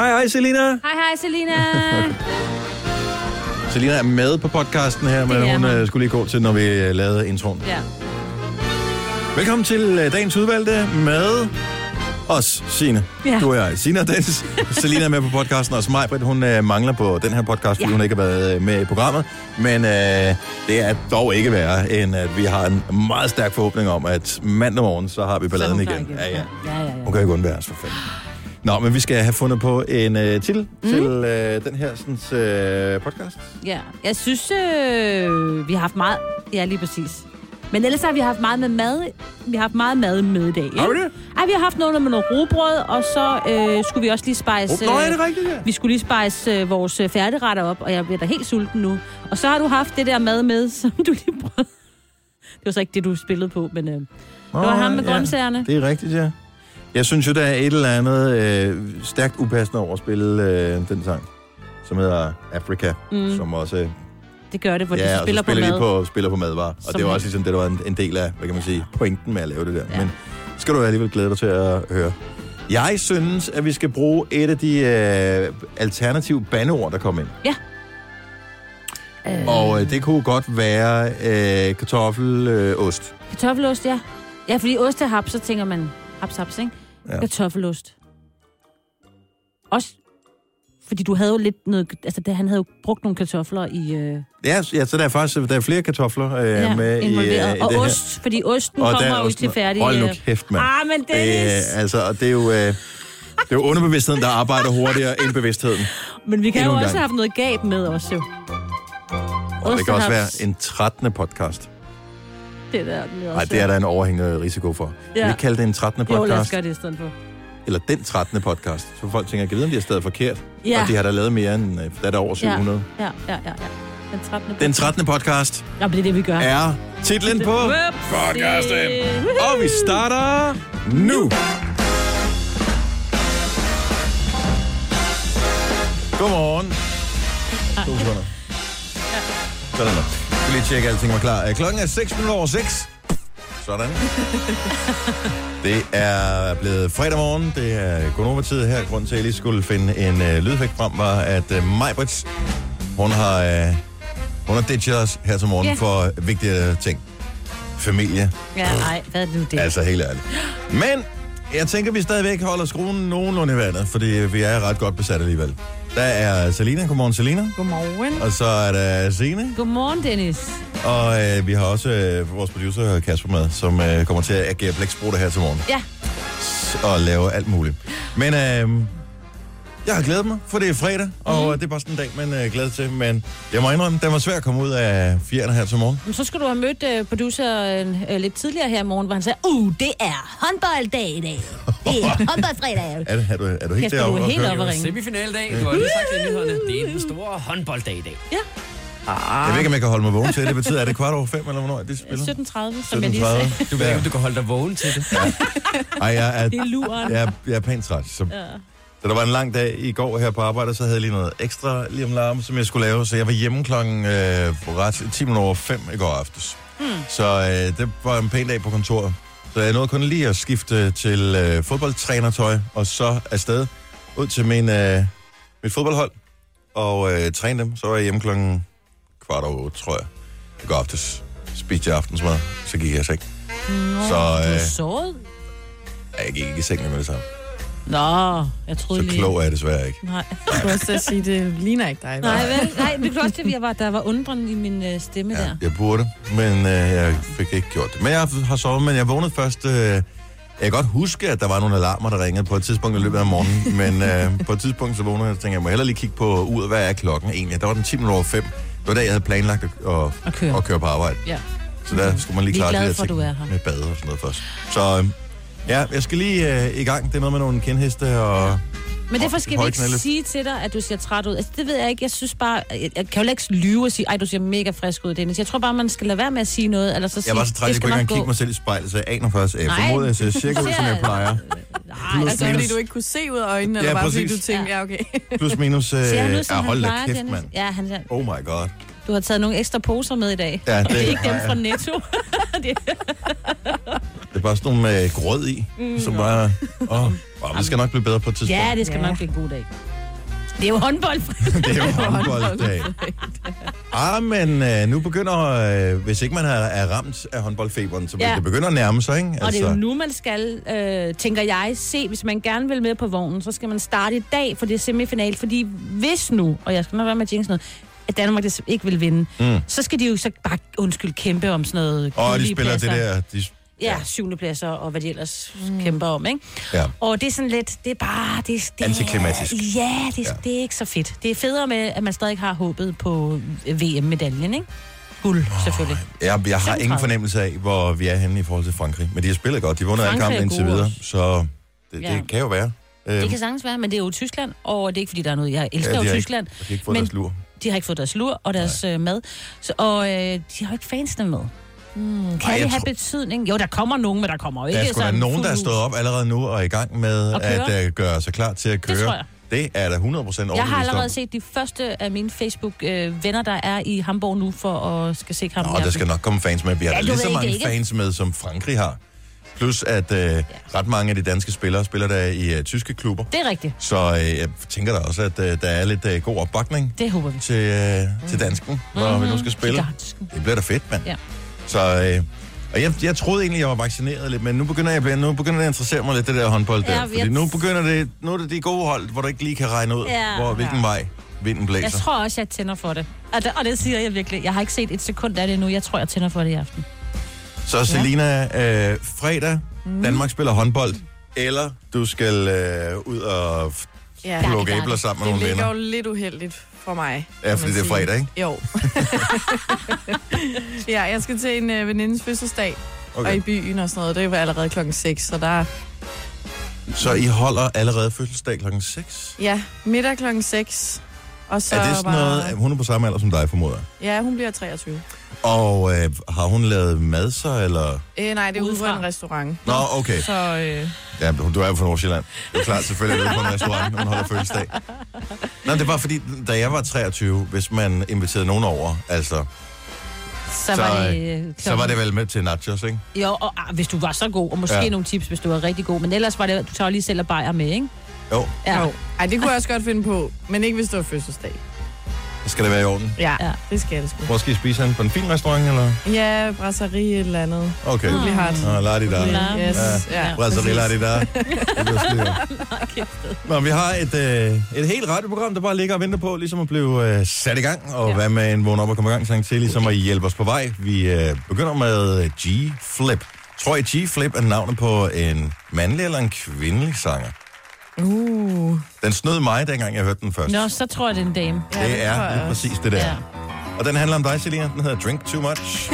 Hej, hej, Selina. Hej, hej, Selina. Selina er med på podcasten her, men er hun hun. øh, skulle lige gå til, når vi øh, lavede introen. ja. Velkommen til øh, dagens udvalgte med os, Signe. Ja. Du og jeg, Signe og Dennis. Selina er med på podcasten, og mig, Britt, hun øh, mangler på den her podcast, fordi Ja. hun ikke har været med i programmet. Men øh, det er dog ikke værre, end at vi har en meget stærk forhåbning om, at mandag morgen, så har vi balladen igen. klar Ja, ja. ja, ja, ja. Hun kan ikke undvære os for fanden. Nå, men vi skal have fundet på en øh, titel mm. til øh, den her sådan, øh, podcast. ja. Jeg synes, øh, vi har haft meget... Ja, lige præcis. Men ellers har vi haft meget med mad. Vi har haft meget mad med i dag. Ikke? Har vi det? Ej, vi har haft noget med noget robrød, og så øh, skulle vi også lige spejse... Oh, nå, er det rigtigt, ja? Vi skulle lige spejse øh, vores øh, færdigretter op, og jeg bliver da helt sulten nu. Og så har du haft det der mad med, som du lige prøvede. Det var så ikke det, du spillede på, men øh, det var ham med grøntsagerne. Det er rigtigt, ja. Jeg synes jo, der er et eller andet øh, stærkt upassende over at spille øh, den sang, som hedder Africa, mm. Som også... Det gør det, hvor ja, de og spiller så på spiller mad. på, spiller på madvarer. Og Som det var er- også ligesom det, der var en, en del af, hvad kan man sige, pointen med at lave det der. Ja. Men skal du alligevel glæde dig til at høre. Jeg synes, at vi skal bruge et af de øh, alternative bandeord, der kom ind. Øh, Og øh, det kunne godt være øh, kartoffel, øh, ost. Kartoffelost, ja. Ja, fordi ost er haps, så tænker man haps, haps, ikke? Ja. Kartoffelost. Også fordi du havde jo lidt noget... Altså, han havde jo brugt nogle kartofler i... Øh, Ja, ja, så der er faktisk der er flere kartofler øh, ja, med i, øh, involveret. i og det her. ost, fordi osten Og kommer er jo til færdig... Hold nu øh, kæft, mand. Ah, men Det, Dennis! er- altså, og det er jo... Øh, det er jo underbevidstheden, der arbejder hurtigere end bevidstheden. men vi kan endnu jo også gang. have haft noget gab med os, jo. Og det kan også være Ostehaps. en 13. podcast. Det der, den er Nej, det er der en overhængende risiko for. Ja. Ja. Vi kalder det en 13. Jo, lad os podcast. gøre det i stedet for. eller den 13. podcast. Så folk tænker, jeg ved, om de har stadig forkert. Ja. Og de har da lavet mere end... øh, Der er der over 700. Ja, ja, ja, ja. Den 13. Den 13. podcast Ja, men det er det, vi gør. er titlen på podcasten. Og vi starter nu. Godmorgen. To sekunder. Sådan der. Skal lige tjekke, at alting var klar. Øh, Klokken er 6 minutter over 6. Sådan. Det er blevet fredag morgen. Det er Gonova-tid her. Grunden til, at jeg lige skulle finde en øh, lydeffekt frem, var, at øh, Majbrits, hun har, øh, hun har ditchet os her til morgen Ja. for vigtige ting. Familie, Ja, nej, hvad er det nu det? Altså helt ærligt. Men jeg tænker, vi stadigvæk holder skruen nogenlunde i vandet, fordi vi er ret godt besat alligevel. Der er Selina. Godmorgen, Selina. Godmorgen. Og så er der Signe. Godmorgen, Dennis. Og øh, vi har også øh, vores producer Kasper med, som øh, kommer til at agere blæksprutter her til morgen. Ja. Og lave alt muligt. Men øh, jeg har glædet mig, for det er fredag, og mm. det er bare sådan en dag, man øh, glæder til. Men jeg må indrømme, den var svær at komme ud af fjerne her til morgen. Men så skulle du have mødt uh, produceren uh, lidt tidligere her i morgen, hvor han sagde, uh, det er håndbolddag i dag. Det er håndboldfredag. Er, det, er, du, er du helt deroppe? du er helt oppe at ringe. Semifinaldag, du har lige sagt det i nyhederne. Det er den store håndbolddag i dag. Jeg ved ikke, om jeg kan holde mig vågen til det. betyder, er det kvart over fem, eller hvornår er det spiller? 17.30, som jeg lige sagde. 17.30. Du ved ikke, om du kan holde dig vågen til det. Ej, jeg er, Det er luren. jeg, er, jeg er pænt træt. Så, Ja. Da der var en lang dag i går her på arbejde, så havde jeg lige noget ekstra lige om larm, som jeg skulle lave. Så jeg var hjemme klokken øh, ret 10 minutter over 5 i går aftes. Hmm. Så øh, det var en pæn dag på kontoret. Så jeg nåede kun lige at skifte til øh, fodboldtrænertøj, og så afsted ud til min, øh, mit fodboldhold og øh, træne dem. Så var jeg hjemme klokken kvart over 8, tror jeg. I går aftes spiste jeg aftensmad, så gik jeg i seng. Nå, Så, du øh, er såret? Ja, Jeg gik ikke i seng med det samme. Nå, jeg troede Så lige... klog er jeg desværre ikke. Nej. Jeg skulle også at sige, det ligner ikke dig. Nej, vel? Nej, det kunne også det, jeg var, der var undren i min øh, stemme Ja, der. jeg burde, men øh, jeg fik ikke gjort det. Men jeg har sovet, men jeg vågnede først... Øh, jeg kan godt huske, at der var nogle alarmer, der ringede på et tidspunkt i løbet af morgenen, men øh, på et tidspunkt så vågnede jeg og tænkte, jeg må hellere lige kigge på uret, hvad er klokken egentlig? Der var den 10 minutter over 5. Det var da, jeg havde planlagt at, at, At køre. at køre på arbejde. Ja. Så der skulle man lige Vi er klare glade for, ting du er her. med bad og sådan noget først. Så øh, ja, jeg skal lige øh, i gang. Det er noget med nogle kendheste og... Men derfor skal vi ikke Højknældet. sige til dig, at du ser træt ud. Altså, det ved jeg ikke. Jeg synes bare... Jeg, jeg kan jo ikke lyve og sige, ej, du ser mega frisk ud, Dennis. Jeg tror bare, man skal lade være med at sige noget, eller så sige, Jeg var så træt, det jeg kunne ikke engang kigge mig selv i spejlet, så jeg aner først. Jeg Nej. formoder, at jeg ser cirka ud, som jeg plejer. Nej, Altså, minus. fordi du ikke kunne se ud af øjnene, Ja, eller bare fordi præcis. du tænkte, ja, okay. Plus minus... Øh, ser han ud, ja, som han hold da plejer, kæft, Dennis? mand. Ja, han, Oh my god. Du har taget nogle ekstra poser med i dag. Ja, det, Det er ikke dem fra Netto. det, er bare sådan nogle med grød i, mm, som bare... Åh, oh, det skal nok blive bedre på et tidspunkt. Ja, det skal Ja. nok blive en god dag. Det er jo håndbold. Det er jo håndbolddag. Ah, men øh, nu begynder, øh, hvis ikke man er, er ramt af håndboldfeberen, så Ja. det begynder at nærme sig, ikke? Altså, Og det er jo nu, man skal, øh, tænker jeg, se, hvis man gerne vil med på vognen, så skal man starte i dag, for det er semifinal. Fordi hvis nu, og jeg skal nok være med at noget, at Danmark des- ikke vil vinde, mm. så skal de jo så bare, undskyld, kæmpe om sådan noget og de spiller det pladser. der... De, Ja, syvende pladser og hvad de ellers mm. kæmper om, ikke? ja. Og det er sådan lidt, det er bare... Det, er- det, er- Antiklimatisk. Ja, det, Ja. ja. det er ikke så fedt. Det er federe med, at man stadig har håbet på VM-medaljen, ikke? Guld, selvfølgelig. Jeg, jeg har 35. ingen fornemmelse af, hvor vi er henne i forhold til Frankrig. Men de har spillet godt. De vundet alle er kampen indtil videre, så det, Ja. det kan jo være. Øhm, Det kan sagtens være, men det er jo Tyskland, og det er ikke, fordi der er noget... Jeg elsker ja, jo Tyskland. Ikke, de har ikke fået men- deres lur. De har ikke fået deres lur og deres øh, mad. Så, og øh, de har jo ikke fansene med. Mm, kan Ej, det have tror- betydning? Jo, der kommer nogen, men der kommer jo ikke Der skulle være sådan nogen, der er stået op allerede nu og er i gang med at uh, gøre sig klar til at køre. tror jeg. Det er da 100% overbevist Jeg har allerede om. set de første af mine Facebook-venner, der er i Hamburg nu, for at skal se kampen. Nå, der skal nok komme fans med. Vi har Ja, lige så mange ikke? fans med, som Frankrig har. Plus at øh, ret mange af de danske spillere spiller der i uh, tyske klubber. Det er rigtigt. Så øh, jeg tænker da også, at øh, der er lidt øh, god opbakning Det håber vi. til, øh, til dansken, når vi nu skal spille. Gigantisk. Det bliver da fedt, mand. Ja. Så, øh, og jeg, jeg troede egentlig, jeg var vaccineret lidt, men nu begynder jeg nu begynder det at interessere mig lidt, det der håndbold der. Ja, fordi jeg- nu begynder det, nu er det de gode hold, hvor du ikke lige kan regne ud, Ja. hvor, hvilken Ja. vej vinden blæser. Jeg tror også, jeg tænder for det. Og, det. og det siger jeg virkelig. Jeg har ikke set et sekund af det endnu. Jeg tror, jeg tænder for det i aften. Så Selina, øh, fredag, Mhm. Danmark spiller håndbold, eller du skal øh, ud og Ja, plukke det er æbler det. sammen med det nogle ligger venner. jo lidt uheldigt for mig. Ja, fordi det er fredag, ikke? Jo. ja, jeg skal til en øh, venindes fødselsdag, okay. og i byen og sådan noget. Det er jo allerede klokken 6, så der Så I holder allerede fødselsdag klokken 6? Ja, middag klokken 6. Og så Er det sådan noget, hun er på samme alder som dig, formoder? Ja, hun bliver 23. Og øh, har hun lavet mad så, eller? Øh, nej, det er ude Udefra. fra en restaurant. Nå, okay. Så øh, Ja, du er jo fra Nordsjælland. Det er klart, selvfølgelig er du på en restaurant, når hun holder fødselsdag. Nå, det var fordi, da jeg var 23, hvis man inviterede nogen over, altså, Så, Så, var øh, det... øh, så var det vel med til nachos, ikke? Jo, og ah, hvis du var så god, og måske ja. nogle tips, hvis du var rigtig god. Men ellers var det, du tager lige selv og bajer med, ikke? Jo, Ja. jo. Ej, det kunne jeg også godt finde på, men ikke hvis det var fødselsdag. så skal det være i orden. Ja, det skal det sgu. Hvor skal I spise hen? På en fin restaurant, eller? Ja, brasserie eller andet. Okay. Vi har et... Nå, lad de der. Ja. Yes. Ja. Ja, Brasserie, lad de der. Det styr. Nå, vi har et, øh, et helt radioprogram, der bare ligger og venter på, ligesom at blive øh, sat i gang, og ja. Hvad med en vågn op og komme i gang sang til, ligesom at hjælpe os på vej. Vi øh, begynder med øh, G-Flip. Tror I, G-Flip er navnet på en mandlig eller en kvindelig sanger? Uh. Den snød mig, dengang jeg hørte den først. Nå, så tror jeg, det er en dame. Ja, det er lige præcis det der. Ja. Og den handler om dig, Selina. Den hedder Drink Too Much.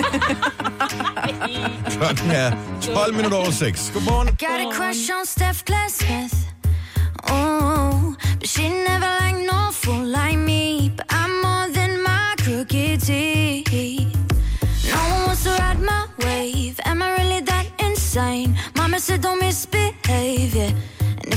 Klokken er 12 minutter over 6. Godmorgen. Got a crush on Steph Glassmith. Oh, but she never like no fool like me. But I'm more than my crooked teeth. No one wants to ride my wave. Am I really that insane? Mama said don't misbehave, yeah.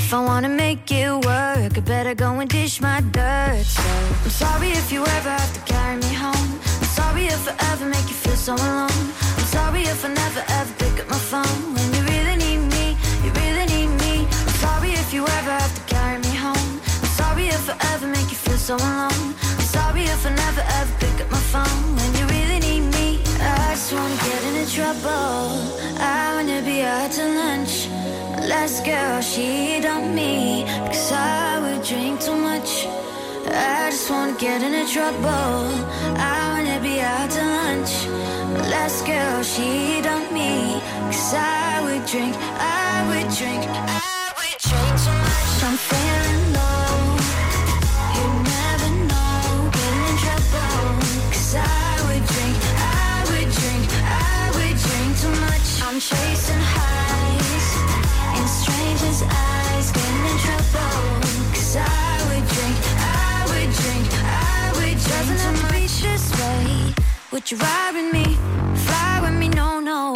If I wanna make it work, I better go and dish my dirt. So I'm sorry if you ever have to carry me home. I'm sorry if I ever make you feel so alone. I'm sorry if I never ever pick up my phone when you really need me. You really need me. I'm sorry if you ever have to carry me home. I'm sorry if I ever make you feel so alone. I'm sorry if I never ever pick up my phone when you just wanna get into trouble. I wanna be out to lunch. Last girl, she dumped me because I would drink too much. I just wanna get into trouble. I wanna be out to lunch. Last girl, she dumped me because I would drink, I would drink, I would drink too much. I'm feeling Would drink, I would drink, I would drink. In a malicious way. Would you ride with me? Fly with me? No, no.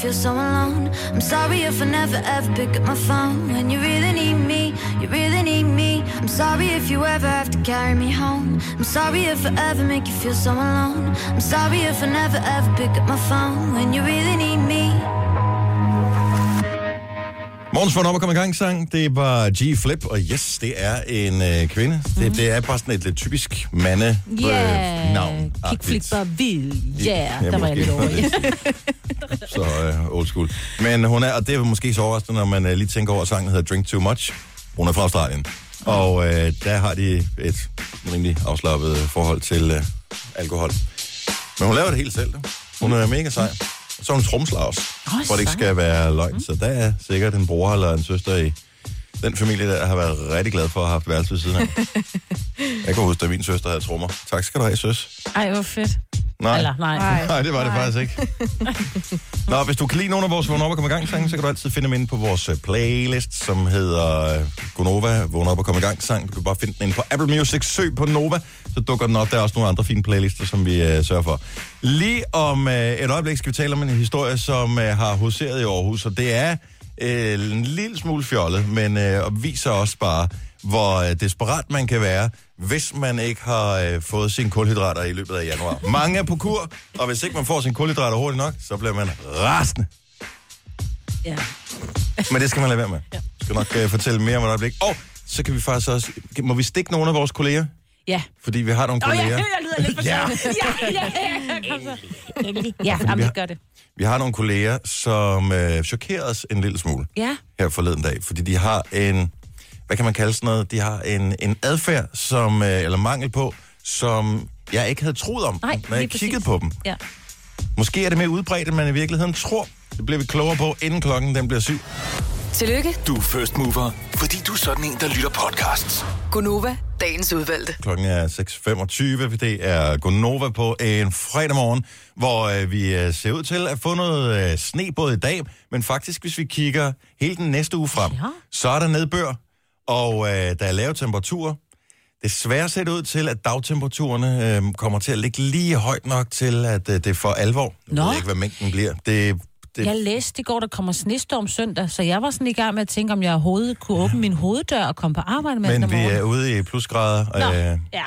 feel so alone. I'm sorry if I never ever pick up my phone when you really need me. You really need me. I'm sorry if you ever have to carry me home. I'm sorry if I ever make you feel so alone. I'm sorry if I never ever pick up my phone when you really need me. Morgens for op og komme i gang sang, det var G-Flip, og yes, det er en øh, kvinde. Det, det er bare sådan et lidt typisk mande Yeah, øh, navn. kickflipper vild. Yeah, Ja, der var jeg lidt over. Så øh, old school. Men hun er, og det er måske så overraskende, når man øh, lige tænker over, at sangen hedder Drink Too Much. Hun er fra Australien. Og øh, der har de et rimelig afslappet forhold til øh, alkohol. Men hun laver det helt selv. Hun er mega sej. Og så er hun tromslager også, Åh, hvor det ikke skal være løgn. Så der er sikkert en bror eller en søster i den familie, der har været rigtig glad for at have haft værelse ved siden af. Jeg kan huske, da min søster havde trommer. Tak skal du have, søs. Ej, hvor fedt. Nej. Eller, nej. Nej. Nej, det var det Nej. faktisk ikke. Nå, hvis du kan lide nogle af vores Vågn op og komme i gang sange, så kan du altid finde dem inde på vores øh, playlist, som hedder øh, Gonova, Vågn op og komme i gang sang. Du kan bare finde den inde på Apple Music, søg på Nova, så dukker den op. Der er også nogle andre fine playlister, som vi øh, sørger for. Lige om øh, et øjeblik skal vi tale om en historie, som øh, har huseret i Aarhus, og det er øh, en lille smule fjollet, men øh, og viser også bare, hvor øh, desperat man kan være, hvis man ikke har øh, fået sine kulhydrater i løbet af januar. Mange er på kur, og hvis ikke man får sine kulhydrater hurtigt nok, så bliver man rasende. Ja. Men det skal man lade være med. Jeg skal nok øh, fortælle mere om et øjeblik. Og så kan vi faktisk også... Må vi stikke nogle af vores kolleger? Ja. Fordi vi har nogle Åh, kolleger. jeg, jeg lyder lidt for Ja. ja. ja, ja, Endelig. Ja, jamen, vi har- gør det. Vi har nogle kolleger, som øh, chokerede os en lille smule Ja. her forleden dag, fordi de har en, hvad kan man kalde sådan noget, de har en, en adfærd, som, øh, eller mangel på, som jeg ikke havde troet om, Nej, når jeg kiggede præcis. på dem. Ja. Måske er det mere udbredt, end man i virkeligheden tror. Det bliver vi klogere på, inden klokken den bliver syv. Tillykke, Du er first mover, fordi du er sådan en, der lytter podcasts. Gunova, dagens udvalgte. Klokken er 6.25, det er Gonova på en fredag morgen, hvor øh, vi øh, ser ud til at få noget øh, sne både i dag, men faktisk, hvis vi kigger hele den næste uge frem, Ja. så er der nedbør, og øh, der er lave temperaturer. Desværre ser det ud til, at dagtemperaturerne øh, kommer til at ligge lige højt nok til, at øh, det er for alvor. Jeg Nå. ved ikke, hvad mængden bliver. Det, det, Jeg læste i går, der kommer snestorm søndag, så jeg var sådan i gang med at tænke, om jeg overhovedet kunne åbne min hoveddør og komme på arbejde med den Men vi er ude i plusgrader, Nå, øh, ja.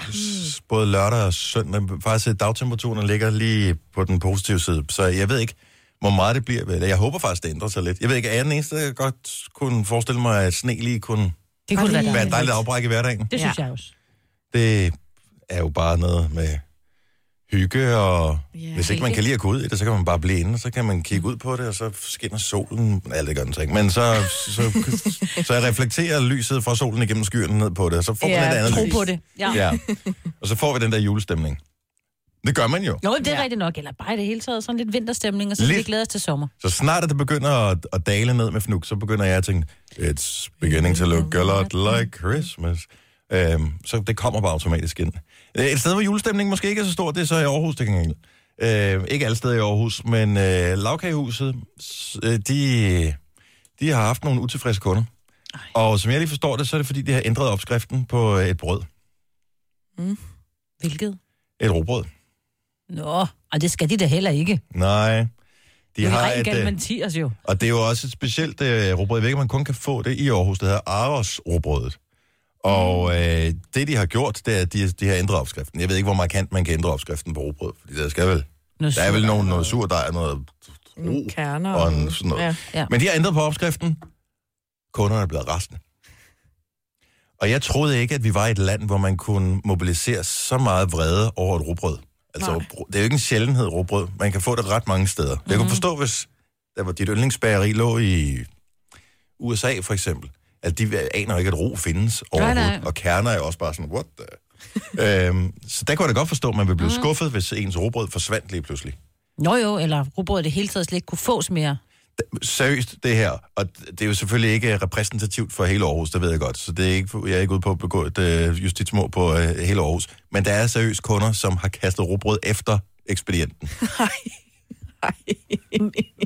både lørdag og søndag. Faktisk at dagtemperaturen ligger lige på den positive side, så jeg ved ikke, hvor meget det bliver. Eller Jeg håber faktisk, det ændrer sig lidt. Jeg ved ikke, er jeg den eneste, der godt kunne forestille mig, at sne lige kunne Det kunne være være et dejligt. dejligt afbræk i hverdagen? Det synes Ja. jeg også. Det er jo bare noget med hygge, og Ja. hvis ikke man kan lide at gå ud i det, så kan man bare blive inde, og så kan man kigge ud på det, og så skinner solen, alt det gør den så ikke, men så, så, så jeg reflekterer lyset fra solen igennem skyerne ned på det, og så får man Ja, et andet Tro lys. på det. Ja. Ja. Og så får vi den der julestemning. Det gør man jo. Jo, det er Ja. rigtigt nok. Eller bare i det hele taget sådan lidt vinterstemning, og så Lidt. vi glæde os til sommer. Så snart at det begynder at, at dale ned med fnuk, så begynder jeg at tænke, it's beginning to look a lot like Christmas. Øhm, så det kommer bare automatisk ind. Øh, Et sted, hvor julestemningen måske ikke er så stor, det er så i Aarhus, det kan jeg øh, Ikke alle steder i Aarhus, men øh, lavkagehuset, øh, de, de har haft nogle utilfredse kunder. Og som jeg lige forstår det, så er det fordi, de har ændret opskriften på øh, et brød. Hvilket? Et råbrød. Nå, og det skal de da heller ikke. Nej. De Det har er et, øh, Mathias jo. og det er jo også et specielt øh, råbrød. Jeg ved ikke, man kun kan få det i Aarhus. Det hedder Aros råbrødet. Og øh, det, de har gjort, det er, at de, de har ændret opskriften. Jeg ved ikke, hvor markant man kan ændre opskriften på råbrød. Fordi der skal vel... Noget Der er vel nogen, noget sur, der er noget ro kerner. og en, sådan noget. Ja. Ja. Men de har ændret på opskriften. Kunderne er blevet rasende. Og jeg troede ikke, at vi var i et land, hvor man kunne mobilisere så meget vrede over et råbrød. Altså, Nej. det er jo ikke en sjældenhed, råbrød. Man kan få det ret mange steder. Mm-hmm. Jeg kunne forstå, hvis der var dit yndlingsbageri lå i USA, for eksempel, at de aner ikke, at ro findes overhovedet. nej. Og kerner er jo også bare sådan, what the... øhm, så der kunne jeg da godt forstå, at man ville blive Mhm. skuffet, hvis ens råbrød forsvandt lige pludselig. Nå jo, eller rugbrød det hele taget slet ikke kunne fås mere. seriøst, det her, og det er jo selvfølgelig ikke repræsentativt for hele Aarhus, det ved jeg godt, så det er ikke, jeg er ikke ude på at begå et øh, justitsmord på øh, hele Aarhus, men der er seriøst kunder, som har kastet råbrød efter ekspedienten,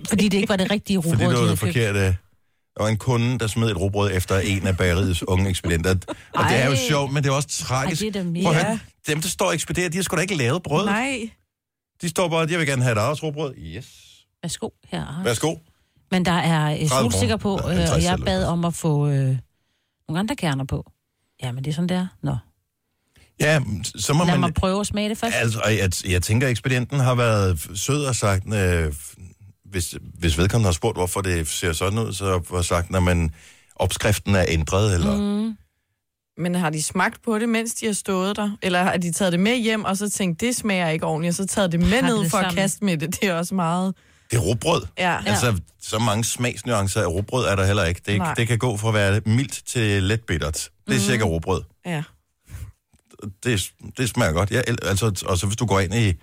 Fordi det ikke var det rigtige rugbrød, fordi det de var det forkerte. Der var en kunde, der smed et råbrød efter en af bageriets unge ekspedienter. Og det er jo Ej. sjovt, men det er også tragisk. Ej, det er da Prøv at mere. høre, dem, der står og ekspederer, de har sgu da ikke lavet brød. Nej. De står bare, jeg vil gerne have et Aarhus råbrød. Yes. Værsgo her. Værsgo. Men der er øh, 30 solsikker på, øh, og 50 jeg bad om at få øh, nogle andre kerner på. Ja, men det er sådan der. Nå, Ja, så må lad man... mig prøve at smage det først. Altså, jeg, jeg tænker, at ekspedienten har været sød og sagt, øh, hvis, hvis vedkommende har spurgt, hvorfor det ser sådan ud, så har sagt, når man opskriften er ændret, eller... Mm. Men har de smagt på det, mens de har stået der? Eller har de taget det med hjem, og så tænkt, det smager ikke ordentligt, og så taget det med ned det for at sammen. kaste med det? Det er også meget... Det er råbrød. Ja. Altså, så mange smagsnuancer af råbrød er der heller ikke. Det, Nej. det kan gå fra at være mildt til let bittert. Det er mm. cirka råbrød. ja. Det, det smager godt. Ja, altså, og så hvis du går ind i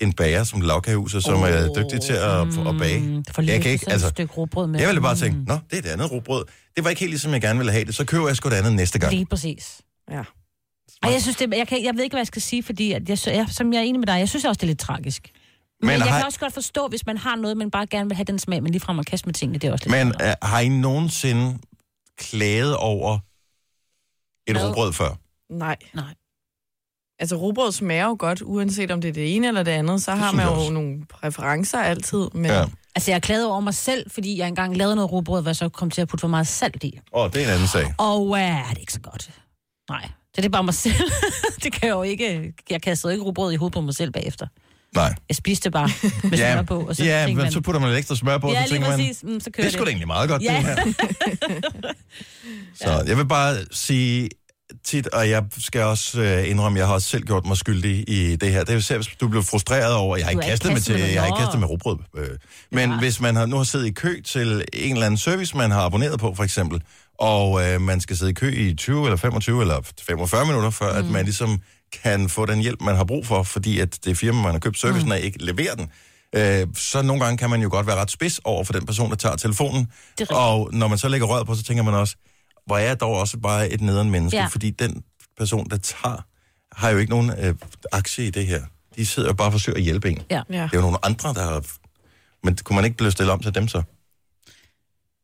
en bager som lavkagehuset, som oh. er dygtig til at, at bage. Mm, for Jeg kan ikke, altså, et stykke rugbrød med. jeg ville bare tænke, nå, det er et andet råbrød. Det var ikke helt ligesom jeg gerne ville have det. Så køber jeg sgu det andet næste gang. Lige præcis. ja. Og jeg synes, det, jeg, kan, jeg ved ikke, hvad jeg skal sige, fordi at jeg, jeg, som jeg er enig med dig, jeg synes også, det er lidt tragisk. Men, Men jeg har- kan også godt forstå, hvis man har noget, man bare gerne vil have den smag, men lige frem og kaste med tingene, det er også lidt Men uh, har I nogensinde klaget over et råbrød før? Nej. Nej. Altså, rugbrød smager jo godt, uanset om det er det ene eller det andet. Så har man jeg jo også. nogle præferencer altid. Men Ja. Altså, jeg er glad over mig selv, fordi jeg engang lavede noget rugbrød, hvor jeg så kom til at putte for meget salt i. Åh, oh, det er en anden sag. Og øh, det er ikke så godt. Nej, så det er bare mig selv. det kan jeg jo ikke... Jeg kastede ikke rugbrød i hovedet på mig selv bagefter. Nej. Jeg spiste det bare med Ja, smør på, og så ja men man... så putter man lidt ekstra smør på, ja, så lige tænker man, præcis. Mm, så kører det er sgu da egentlig meget godt, Ja. det her. Så jeg vil bare sige tit, og jeg skal også øh, indrømme, jeg har også selv gjort mig skyldig i det her. Det er selv, hvis du bliver frustreret over, jeg har ikke kastet med kastet til, med det. jeg har ikke kastet med råbrød. Øh. Men Ja. hvis man har, nu har siddet i kø til en eller anden service, man har abonneret på, for eksempel, og øh, man skal sidde i kø i 20 eller 25 eller 45 minutter, før mm. at man ligesom kan få den hjælp, man har brug for, fordi at det firma, man har købt servicen Mm. af, ikke leverer den. Øh, så nogle gange kan man jo godt være ret spids over for den person, der tager telefonen. Og når man så lægger røret på, så tænker man også, hvor er jeg dog også bare et nederen menneske, ja. Fordi den person, der tager, har jo ikke nogen øh, aktie i det her. De sidder jo bare og forsøger at hjælpe en. Ja. Det er jo nogle andre, der har... Men kunne man ikke blive stillet om til dem så?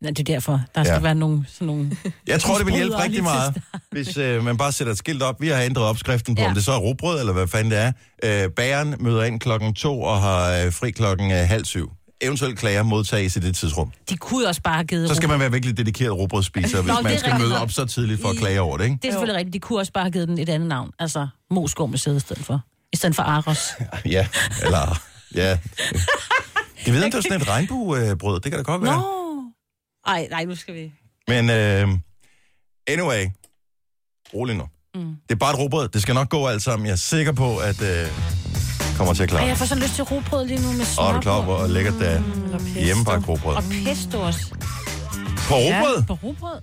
Ja, det er derfor. Der skal Ja. være nogle, sådan nogle... Jeg tror, det vil hjælpe rigtig meget, hvis øh, man bare sætter et skilt op. Vi har ændret opskriften på, ja. Om det så er råbrød, eller hvad fanden det er. Øh, bageren møder ind klokken to og har øh, fri klokken øh, halv syv. Eventuelt klager modtages i det tidsrum. De kunne jo også bare have givet... Så skal man være virkelig dedikeret råbrødsspiser, hvis Nå, man skal møde op så tidligt for at klage over det, ikke? Det er selvfølgelig rigtigt. De kunne også bare have givet den et andet navn. Altså, Moskov Museet i stedet for. I stedet for Aros. Ja, eller... Ja. Jeg ved, om det er sådan et regnbuebrød. Det kan da godt være. Nå! Ej, nej, nu skal vi... Men øh, anyway, rolig nu. Mm. Det er bare et råbrød. Det skal nok gå alt sammen. Jeg er sikker på, at øh, kommer til at klare. Ej, det. jeg får så lyst til rugbrød lige nu med smør Og er du klar hvor lækkert det er? Pesto. Hjemmebagt råbrød. Og pesto også. På råbrød? På rugbrød?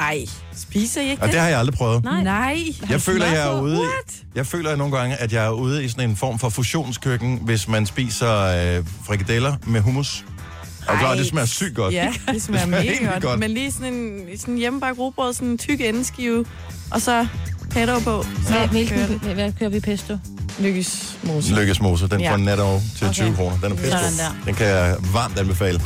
Ej, spiser I ikke Og det? det har jeg aldrig prøvet. Nej. Nej. Jeg føler, jeg er ude i, jeg føler jeg nogle gange, at jeg er ude i sådan en form for fusionskøkken, hvis man spiser øh, frikadeller med hummus. Og klar, det smager sygt godt. Ja, det smager smager mega godt. godt. Men lige sådan en sådan hjemmebagt rugbrød, sådan en tyk endeskive, og så pesto på. Så Hvad, kører hvilken, hvad kører vi pesto? Det. Lykkes mose. Lykkes mose, den Ja. får over til Okay. 20 kroner. Den er pisse der. Den kan jeg varmt anbefale.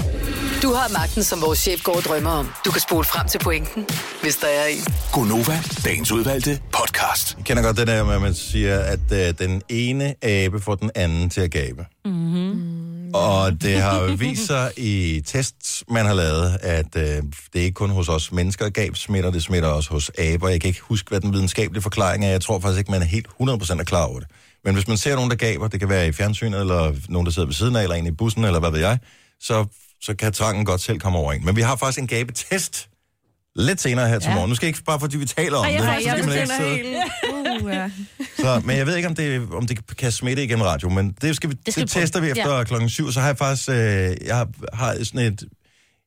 Du har magten, som vores chef går og drømmer om. Du kan spole frem til pointen, hvis der er en. Gonova, dagens udvalgte podcast. Jeg kender godt det der med, at man siger, at øh, den ene abe får den anden til at gabe. Mm-hmm. Og det har vist sig i tests, man har lavet, at øh, det er ikke kun hos os mennesker, gab smitter, det smitter også hos aber. Jeg kan ikke huske, hvad den videnskabelige forklaring er. Jeg tror faktisk ikke, man er helt 100% er klar over det. Men hvis man ser nogen, der gaber, det kan være i fjernsynet, eller nogen, der sidder ved siden af, eller en i bussen, eller hvad ved jeg, så, så kan trangen godt selv komme over en. Men vi har faktisk en gabetest lidt senere her til morgen. Nu skal jeg ikke bare, fordi vi taler om Ej, jeg det. så Jeg helt... Uh, ja. så, men jeg ved ikke, om det, om det kan smitte igennem radio, men det, skal vi, det, skal det tester vi efter ja. klokken syv. Så har jeg faktisk øh, jeg har, har sådan et,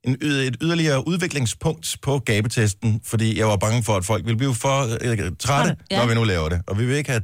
en, et yderligere udviklingspunkt på gabetesten, fordi jeg var bange for, at folk ville blive for øh, trætte, ja. når vi nu laver det. Og vi vil ikke have...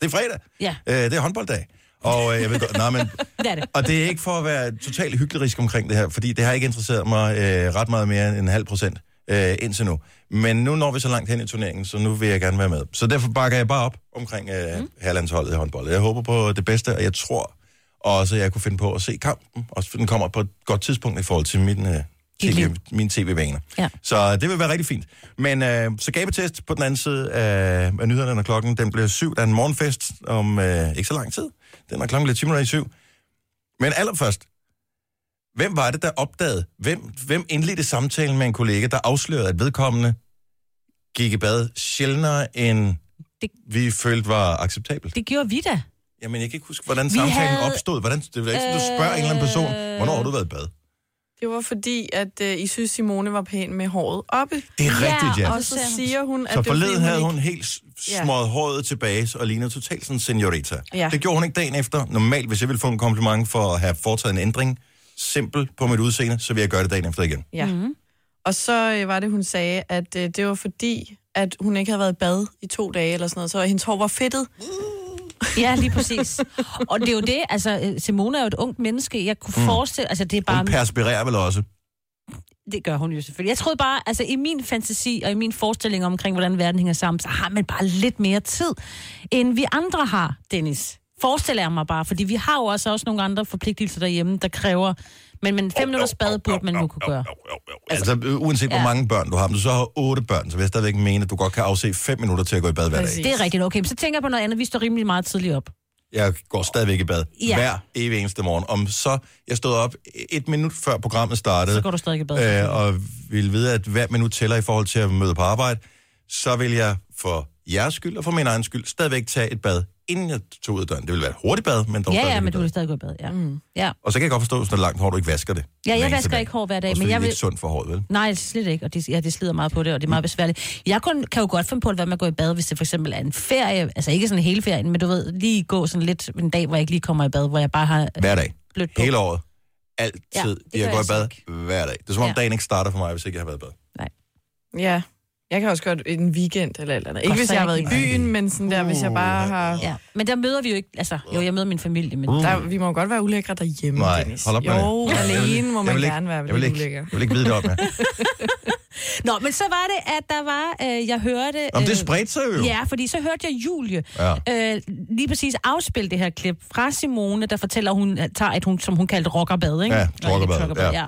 Det er fredag. Ja, Øh, det er håndbolddag. Og øh, jeg ved godt... Nej, men, det er det. og det er ikke for at være totalt hyggelig omkring det her, fordi det har ikke interesseret mig øh, ret meget mere end en halv procent øh, indtil nu. Men nu når vi så langt hen i turneringen, så nu vil jeg gerne være med. Så derfor bakker jeg bare op omkring øh, mm. herlandsholdet i håndbold. Jeg håber på det bedste, og jeg tror også, at jeg kunne finde på at se kampen. Også den kommer på et godt tidspunkt i forhold til min, øh, TV, mine tv-vaner. Ja. Så det vil være rigtig fint. Men øh, så gabetest på den anden side af, af nyhederne, når klokken den bliver syv. Der er en morgenfest om øh, ikke så lang tid. Den er klokken 10 minutter i syv. Men allerførst, hvem var det, der opdagede? Hvem, hvem indledte samtalen med en kollega, der afslørede, at vedkommende gik i bad sjældnere, end Det- vi følte var acceptabelt? Det gjorde vi da. Jamen, jeg kan ikke huske, hvordan Vi samtalen havde- opstod. Hvordan, det er ikke, sådan, du spørger en eller anden person, hvornår har du været i bad? Det var fordi, at uh, I synes, Simone var pæn med håret oppe. Det er rigtigt, ja. Og så siger hun, at Så det var, forleden fordi, havde ikke- hun helt s- Ja. smået håret tilbage og lignede totalt sådan en senorita. Ja. Det gjorde hun ikke dagen efter. Normalt, hvis jeg ville få en kompliment for at have foretaget en ændring, simpel på mit udseende, så vil jeg gøre det dagen efter igen. Ja. Mm-hmm. Og så øh, var det, hun sagde, at øh, det var fordi, at hun ikke havde været i bad i to dage eller sådan noget, så hendes hår var fedtet. Ja, lige præcis. Og det er jo det, altså øh, Simone er jo et ungt menneske. Jeg kunne forestille, altså det er bare... Hun perspirerer vel også. Det gør hun jo selvfølgelig. Jeg troede bare, altså i min fantasi og i min forestilling omkring, hvordan verden hænger sammen, så har man bare lidt mere tid, end vi andre har, Dennis. Forestiller jeg mig bare, fordi vi har jo også, også nogle andre forpligtelser derhjemme, der kræver... Men, men fem minutters bad burde man nu kunne gøre. Altså, øh, uanset hvor Ja. mange børn du har, om du så har otte børn, så vil jeg stadigvæk mene, at du godt kan afse fem minutter til at gå i bad hver dag. Det er rigtigt, okay. Men så tænker jeg på noget andet. Vi står rimelig meget tidligt op. Jeg går stadigvæk i bad Ja. hver evig eneste morgen. Om så jeg stod op et minut før programmet startede, Så går du stadig i bad. øh, og vil vide, at hvert minut tæller i forhold til at møde på arbejde, så vil jeg for jeres skyld og for min egen skyld stadigvæk tage et bad, inden jeg tog ud af døren. Det vil være et hurtigt bad, men dog Ja, ja, men du vil stadig gå i bad, ja. Mm. ja. Og så kan jeg godt forstå, at det er langt hår, du ikke vasker det. Ja, jeg vasker dag. ikke hår hver dag, Også men jeg det er vil... ikke sundt for håret, vel? Nej, slet ikke, og det, ja, det slider meget på det, og det er meget besværligt. Jeg kun, kan jo godt finde på at være med at gå i bad, hvis det for eksempel er en ferie, altså ikke sådan hele ferien, men du ved, lige gå sådan lidt en dag, hvor jeg ikke lige kommer i bad, hvor jeg bare har Hver dag. blødt på. Hele året. Altid. Ja, det jeg går jeg i bad så hver dag. Det er som om Ja. dagen ikke starter for mig, hvis ikke jeg har været i bad. Ja. Jeg kan også godt en weekend eller eller andet. Ikke hvis jeg har været i byen, men sådan der, hvis jeg bare har... Ja, men der møder vi jo ikke, altså, jo, jeg møder min familie, men uh. Der, vi må jo godt være ulækre derhjemme, Nej, Dennis. hold op med jo, det. Jeg vil- alene må jeg man vil ikke- gerne være jeg vil ikke, ulækker. jeg vil ikke vide det om, ja. Nå, men så var det, at der var, øh, jeg hørte... Om det øh, spredte sig jo. Ja, fordi så hørte jeg Julie Ja. øh, lige præcis afspille det her klip fra Simone, der fortæller, at hun tager et, hun, som hun kaldte rockerbad, ikke? Ja, rockerbad, ja. ja.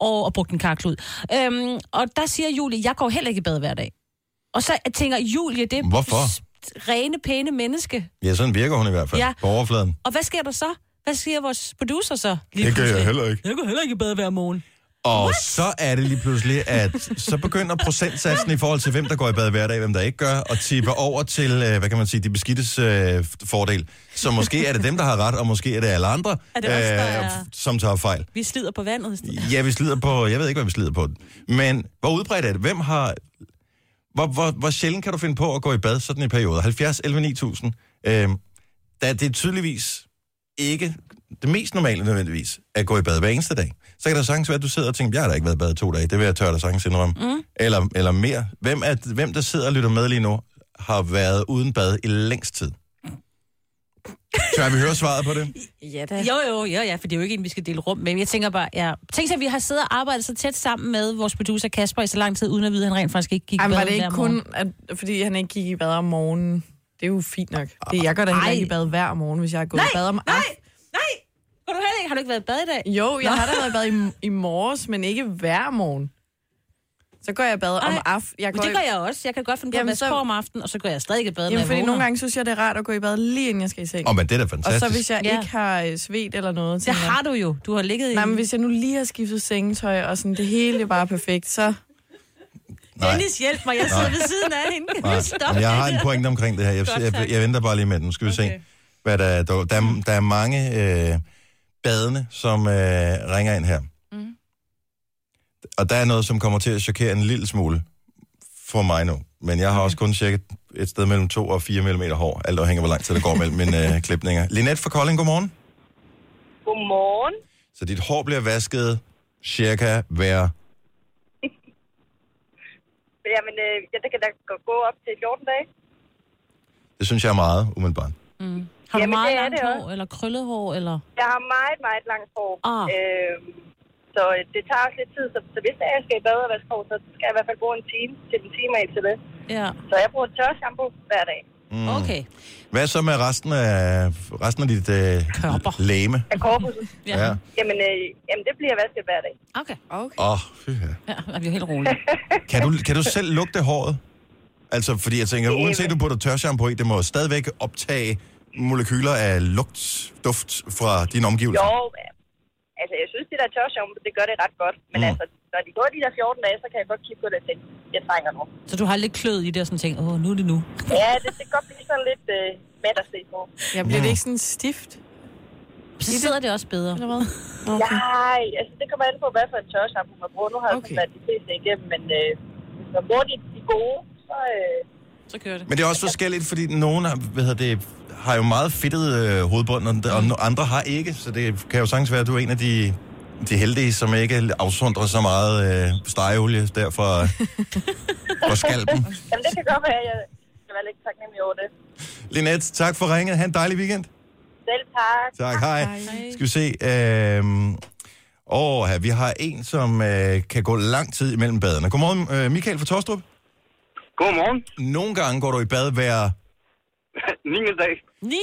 Og, og brugte en karklud. Øhm, og der siger Julie, jeg går heller ikke i bad hver dag. Og så tænker Julie, det er Hvorfor? rene, pæne menneske. Ja, sådan virker hun i hvert fald. Ja. På overfladen. Og hvad sker der så? Hvad siger vores producer så? Lige Det gør jeg heller ikke. Jeg går heller ikke i bad hver morgen. Og så er det lige pludselig, at så begynder procentsatsen i forhold til, hvem der går i bad hver dag, hvem der ikke gør, og tippe over til, øh, hvad kan man sige, de beskidtes øh, fordel. Så måske er det dem, der har ret, og måske er det alle andre, Er det os, der er- som tager fejl. Vi slider på vandet. Ja, vi slider på, jeg ved ikke, hvad vi slider på. Men hvor udbredt er det? Hvem har, hvor, hvor, hvor sjældent kan du finde på at gå i bad sådan en periode? 70, 11, 9000. Øhm, da det er tydeligvis ikke det mest normale nødvendigvis, at gå i bad hver eneste dag. Så kan der sagtens være, at du sidder og tænker, jeg har da ikke været i bad to dage, det vil jeg tørre dig sagtens indrømme. Mm. Eller, eller mere. Hvem, er, hvem der sidder og lytter med lige nu, har været uden bad i længst tid? Tør vi høre svaret på det? Ja da. Jo, jo, jo, ja, for det er jo ikke en, vi skal dele rum med. Men jeg tænker bare, ja. Tænk sig, at vi har siddet og arbejdet så tæt sammen med vores producer Kasper i så lang tid, uden at vide, at han rent faktisk ikke gik i bad var det ikke hver kun, morgen. at, fordi han ikke gik i bad om morgenen? Det er jo fint nok. Det, jeg går da heller ikke i bad hver morgen, hvis jeg har gået i bad om Nej, aftenen. Nej! Går du heller ikke? Har du ikke været i bad i dag? Jo, jeg har da været i bad i, i morges, men ikke hver morgen. Så går jeg i bad om Ej, aftenen. Jeg Men går det i- gør jeg også. Jeg kan godt finde på at Jamen, vaske så- om aftenen, og så går jeg stadig i bad, Jamen, jeg fordi nogle gange synes jeg, det er rart at gå i bad lige inden jeg skal i seng. Åh, men det er da og fantastisk. så hvis jeg Ja. ikke har øh, svedt eller noget. Det jeg- har du jo. Du har ligget i... Nej, men hvis jeg nu lige har skiftet sengetøj, og sådan det hele er bare perfekt, så... Nej. Dennis, hjælp mig. Jeg sidder ved siden af hende. Kan Nej, du stoppe men jeg har det en pointe omkring det her. Jeg, jeg, tak. jeg venter bare lige med den. Skal vi se, Okay. Hvad der er. Der, der, er- der er mange øh, badende, som øh, ringer ind her. Mm. Og der er noget, som kommer til at chokere en lille smule for mig nu. Men jeg har også kun cirka et sted mellem 2 og 4 mm hår, alt afhængig af, hvor lang tid det går mellem mine øh, klipninger. Linette fra Kolding, godmorgen. Godmorgen. Så dit hår bliver vasket cirka hver... Jamen, øh, ja, det kan da gå- gå op til 14 dage. Det synes jeg er meget, umiddelbart. Mm. Har du Jamen, meget det er langt det hår, også. eller krøllet hår, eller... Jeg har meget, meget langt hår. Ah. Øhm, så øh, det tager også lidt tid. Så, så hvis jeg skal i bad og vaske hår, så skal jeg i hvert fald bruge en time til en time af til det. Ja, Så jeg bruger tør shampoo hver dag. Mm. okay. Hvad så med resten af, resten af dit øh, Kørper. læme? Af korpuset. Ja. Ja. Jamen, øh, jamen, det bliver vasket hver dag. Okay. Okay. Åh, oh, fy ja. Ja, jeg bliver helt rolig. Kan du, kan du selv lugte håret? Altså, fordi jeg tænker, uanset du putter tørshampoo i, det må stadigvæk optage molekyler af lugt, duft fra dine omgivelser. Jo, altså jeg synes, det der tør shampoo, det gør det ret godt. Men Mm. mm. altså, når de går de der 14 dage, så kan jeg godt kigge på det og tænke, jeg trænger nu. Så du har lidt klød i det, og sådan tænkt, åh, nu er det nu. Ja, det, det kan godt blive sådan lidt øh, mæt at se på. Jeg bliver det ikke sådan stift? Så sidder det også bedre. Eller hvad? Okay. Nej, altså det kommer an på, hvad for en tørshampoo man bruger. Nu har jeg Okay. okay. været de fleste igennem, men øh, hvis man bruger de, de gode, så... Øh, Så kører det. Men det er også forskelligt, fordi nogen har, hvad hedder det, har jo meget fedtet øh, hovedbånd, og, og no- andre har ikke. Så det kan jo sagtens være, at du er en af de, de heldige, som ikke afsondrer så meget øh, stegeolie der fra, fra skalpen. jamen det kan godt være, jeg skal være lidt taknemmelig over det. Linette, tak for ringet. Ha' en dejlig weekend. Selv tak. Tak, hej. Skal vi se. Øh, åh, her, vi har en, som øh, kan gå lang tid imellem badene. Godmorgen, øh, Michael fra Torstrup. Godmorgen. Nogle gange går du i bad hver... 9. dag. 9.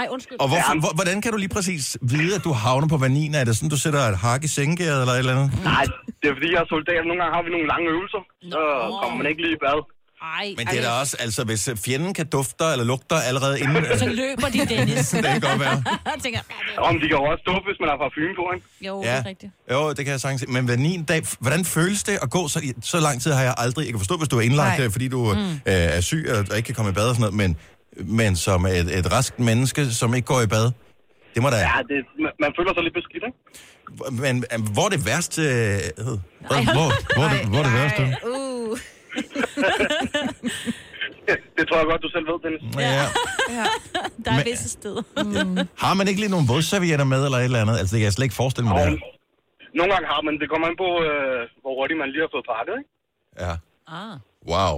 Ej, undskyld. Og hvorfor, hvor, hvordan kan du lige præcis vide, at du havner på hver 9. Er det sådan, du sætter et hak i sengegæret eller et eller andet? Nej, det er fordi, jeg er soldat. Nogle gange har vi nogle lange øvelser. Så kommer man ikke lige i bad. Ej, Men det er da også, altså hvis øh, fjenden kan dufte eller lugter allerede inden... Så løber de, Dennis. det kan godt være. tænker, ja, det er... Om de kan jo også dufte, hvis man har parfume på, ikke? Jo, det Ja. er rigtigt. Jo, det kan jeg sagtens se. Men hver 9. dag, hvordan føles det at gå så, så lang tid har jeg aldrig... Jeg kan forstå, hvis du er indlagt, Nej. øh, fordi du mm. øh, er syg og, og ikke kan komme i bad og sådan noget, men, men som et, et rask menneske, som ikke går i bad, det må da... Ja, det, man, man føler sig lidt beskidt, ikke? Men øh, hvor er det værste... Øh, hvor, hvor, hvor, det, hvor er det værste? Uh. Det, tror jeg godt, du selv ved, Dennis. Ja. Der er Men- visse steder. Har man ikke lige nogle vådservietter med eller et eller andet? Altså, det kan jeg slet ikke forestille mig, det nogle gange har man, det kommer an på, øh, hvor hurtigt man lige har fået pakket, ikke? Ja. Ah. Wow.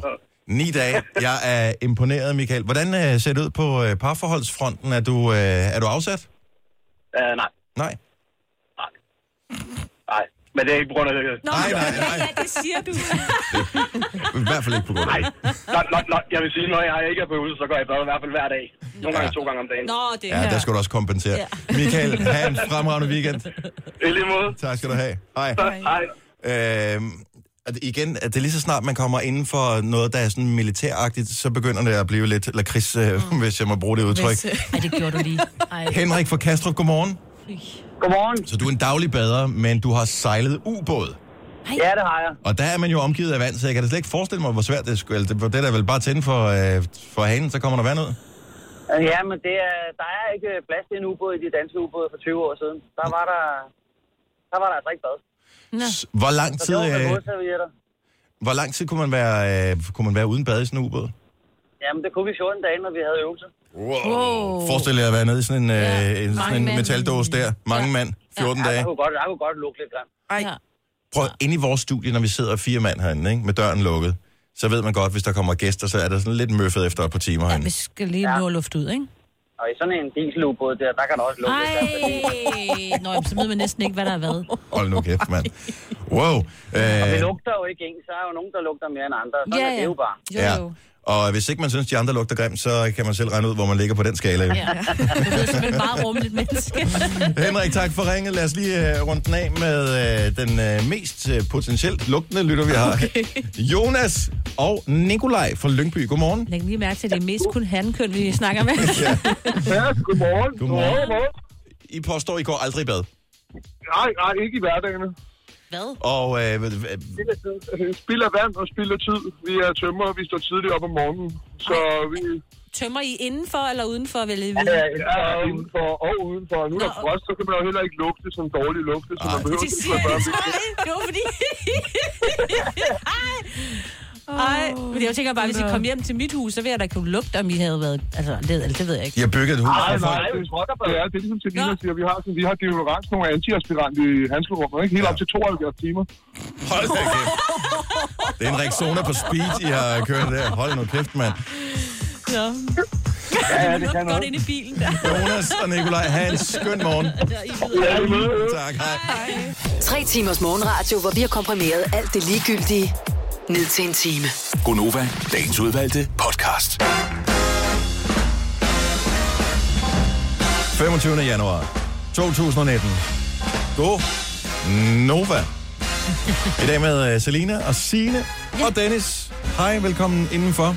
Ni dage. Jeg er imponeret, Michael. Hvordan øh, ser det ud på øh, parforholdsfronten? Er du, øh, er du afsat? Uh, nej, Nej. nej. Men det er ikke på grund af det. Nå, Nej, nej, nej. Ja, det siger du. I hvert fald ikke på grund af Nej. det. Nå, nå, nå, jeg vil sige, når jeg ikke er på øvelse, så går jeg i bad i hvert fald hver dag. Nogle gange to gange om dagen. Nå, det Ja, der skal du også kompensere. Michael, have en fremragende weekend. I lige måde. Tak skal du have. Hej. Hej. Øhm, at igen, at det er lige så snart man kommer inden for noget, der er sådan militæragtigt, så begynder det at blive lidt lakrids, øh, hvis jeg må bruge det udtryk. Hvis, øh, Ja, det gjorde du lige. Ej. Henrik fra Kastrup, godmorgen. Godmorgen. Så du er en daglig bader, men du har sejlet ubåd. Ja, det har jeg. Og der er man jo omgivet af vand, så jeg kan da slet ikke forestille mig, hvor svært det skulle. Det, det er da vel bare tænde for, øh, for hanen, så kommer der vand ud. Ja, men det er, der er ikke plads til en ubåd i de danske ubåde for 20 år siden. Der var der, der var der altså ikke bad. Nå. Hvor lang Så tid, det var øh, hvor lang tid kunne man være, øh, kunne man være uden bad i sådan en ubåd? Jamen, det kunne vi 14 dage, når vi havde øvelse. Wow. Forestil jer at være nede i sådan en, Ja, øh, en, sådan en mand. metaldåse der. Mange Ja. mand, 14 Ja, dage. der kunne godt, der kunne godt lukke lidt grimt. ej, Ja. Prøv, inde i vores studie, når vi sidder fire mand herinde, ikke, med døren lukket, så ved man godt, hvis der kommer gæster, så er der sådan lidt møffet efter et par timer Ja, herinde. vi skal lige Ja. nå luft ud, ikke? Og i sådan en dieselubåd der, der kan der også lukke lidt Ej. Nå, jamen, så ved man næsten ikke, hvad der er hvad. Hold nu kæft, mand. Wow. Og det Øh, lugter jo ikke ens. Så er jo nogen, der lugter mere end andre. Sådan Ja, er det ja. jo bare. Jo, Ja. Og hvis ikke man synes, de andre lugter grimt, så kan man selv regne ud, hvor man ligger på den skala. jo. Ja. Du er simpelthen et meget rummeligt menneske. Henrik, tak for ringet. Lad os lige uh, runde den af med uh, den uh, mest uh, potentielt lugtende lytter, vi har. Okay. Jonas og Nikolaj fra Lyngby. Godmorgen. Læg lige mærke til, at det er mest kun hankøn, vi snakker med. Ja. Ja, godmorgen. Godmorgen. I påstår, I går aldrig i bad. Nej, nej, ikke i hverdagene. Hvad? Og uh, Spild af vand og spild af tid. Vi er tømmer, vi står tidligt op om morgenen. Så vi Tømmer I indenfor eller udenfor, vil jeg er vide? indenfor og udenfor. Nu er der frost, så kan man jo heller ikke lugte som dårlig lugte, så man behøver Det ikke siger jeg det. Det var fordi... Ej, men jeg tænker bare, hvis I kom hjem til mit hus, så vil jeg da kunne lugte, om I havde været... Altså, det, eller det ved jeg ikke. Har bygget et hus Nej, for nej, folk. det er, det er ligesom Selina siger. Vi har, sådan, vi har deodorant, nogle antiaspirant i handskerummet, ikke? Helt Ja. op til 72 timer. Hold da kæft. Det er en Rexona på speed, I har kørt der. Hold nu kæft, mand. Ja. Ja, ja, det kan Godt ind i bilen der. Jonas og Nikolaj, have en skøn morgen. Ja, i møde. Tak, hej. Tre timers morgenradio, hvor vi har komprimeret alt det ligegyldige ned til en time. Gonova, dagens udvalgte podcast. 25. januar 2019. God Nova. I dag med uh, Selina og Sine og Dennis. Hej, velkommen indenfor.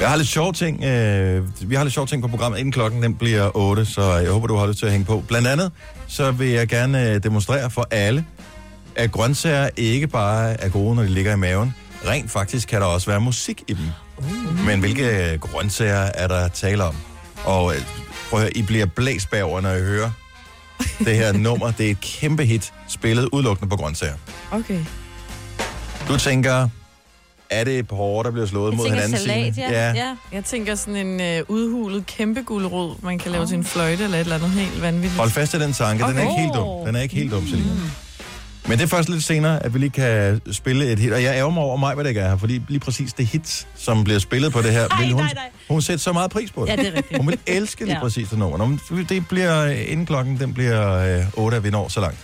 Jeg har lidt sjove ting. Øh, vi har lidt sjove ting på programmet, inden klokken den bliver 8, så jeg håber, du har lyst til at hænge på. Blandt andet, så vil jeg gerne øh, demonstrere for alle, at grøntsager ikke bare er gode, når de ligger i maven. Rent faktisk kan der også være musik i dem. Men hvilke grøntsager er der tale om? Og øh, prøv at høre, I bliver blæst bagover, når I hører det her nummer. Det er et kæmpe hit, spillet udelukkende på grøntsager. Okay. Du tænker, er det porre, der bliver slået Jeg mod tænker hinanden? salat, Signe? ja. ja. Jeg tænker sådan en øh, udhulet kæmpe guldrod, man kan lave til en fløjte eller et eller andet helt vanvittigt. Hold fast i den tanke. Den er ikke helt dum. Den er ikke helt dum, Selina. Men det er først lidt senere, at vi lige kan spille et hit. Og jeg ærger mig over mig, hvad det ikke er her, fordi lige præcis det hit, som bliver spillet på det her, Ej, vil hun, nej, nej. hun sætte så meget pris på det. Ja, det er rigtigt. Hun vil elske lige Ja. præcis det nummer. Det bliver øh, inden klokken, den bliver øh, 8, at vi når så langt.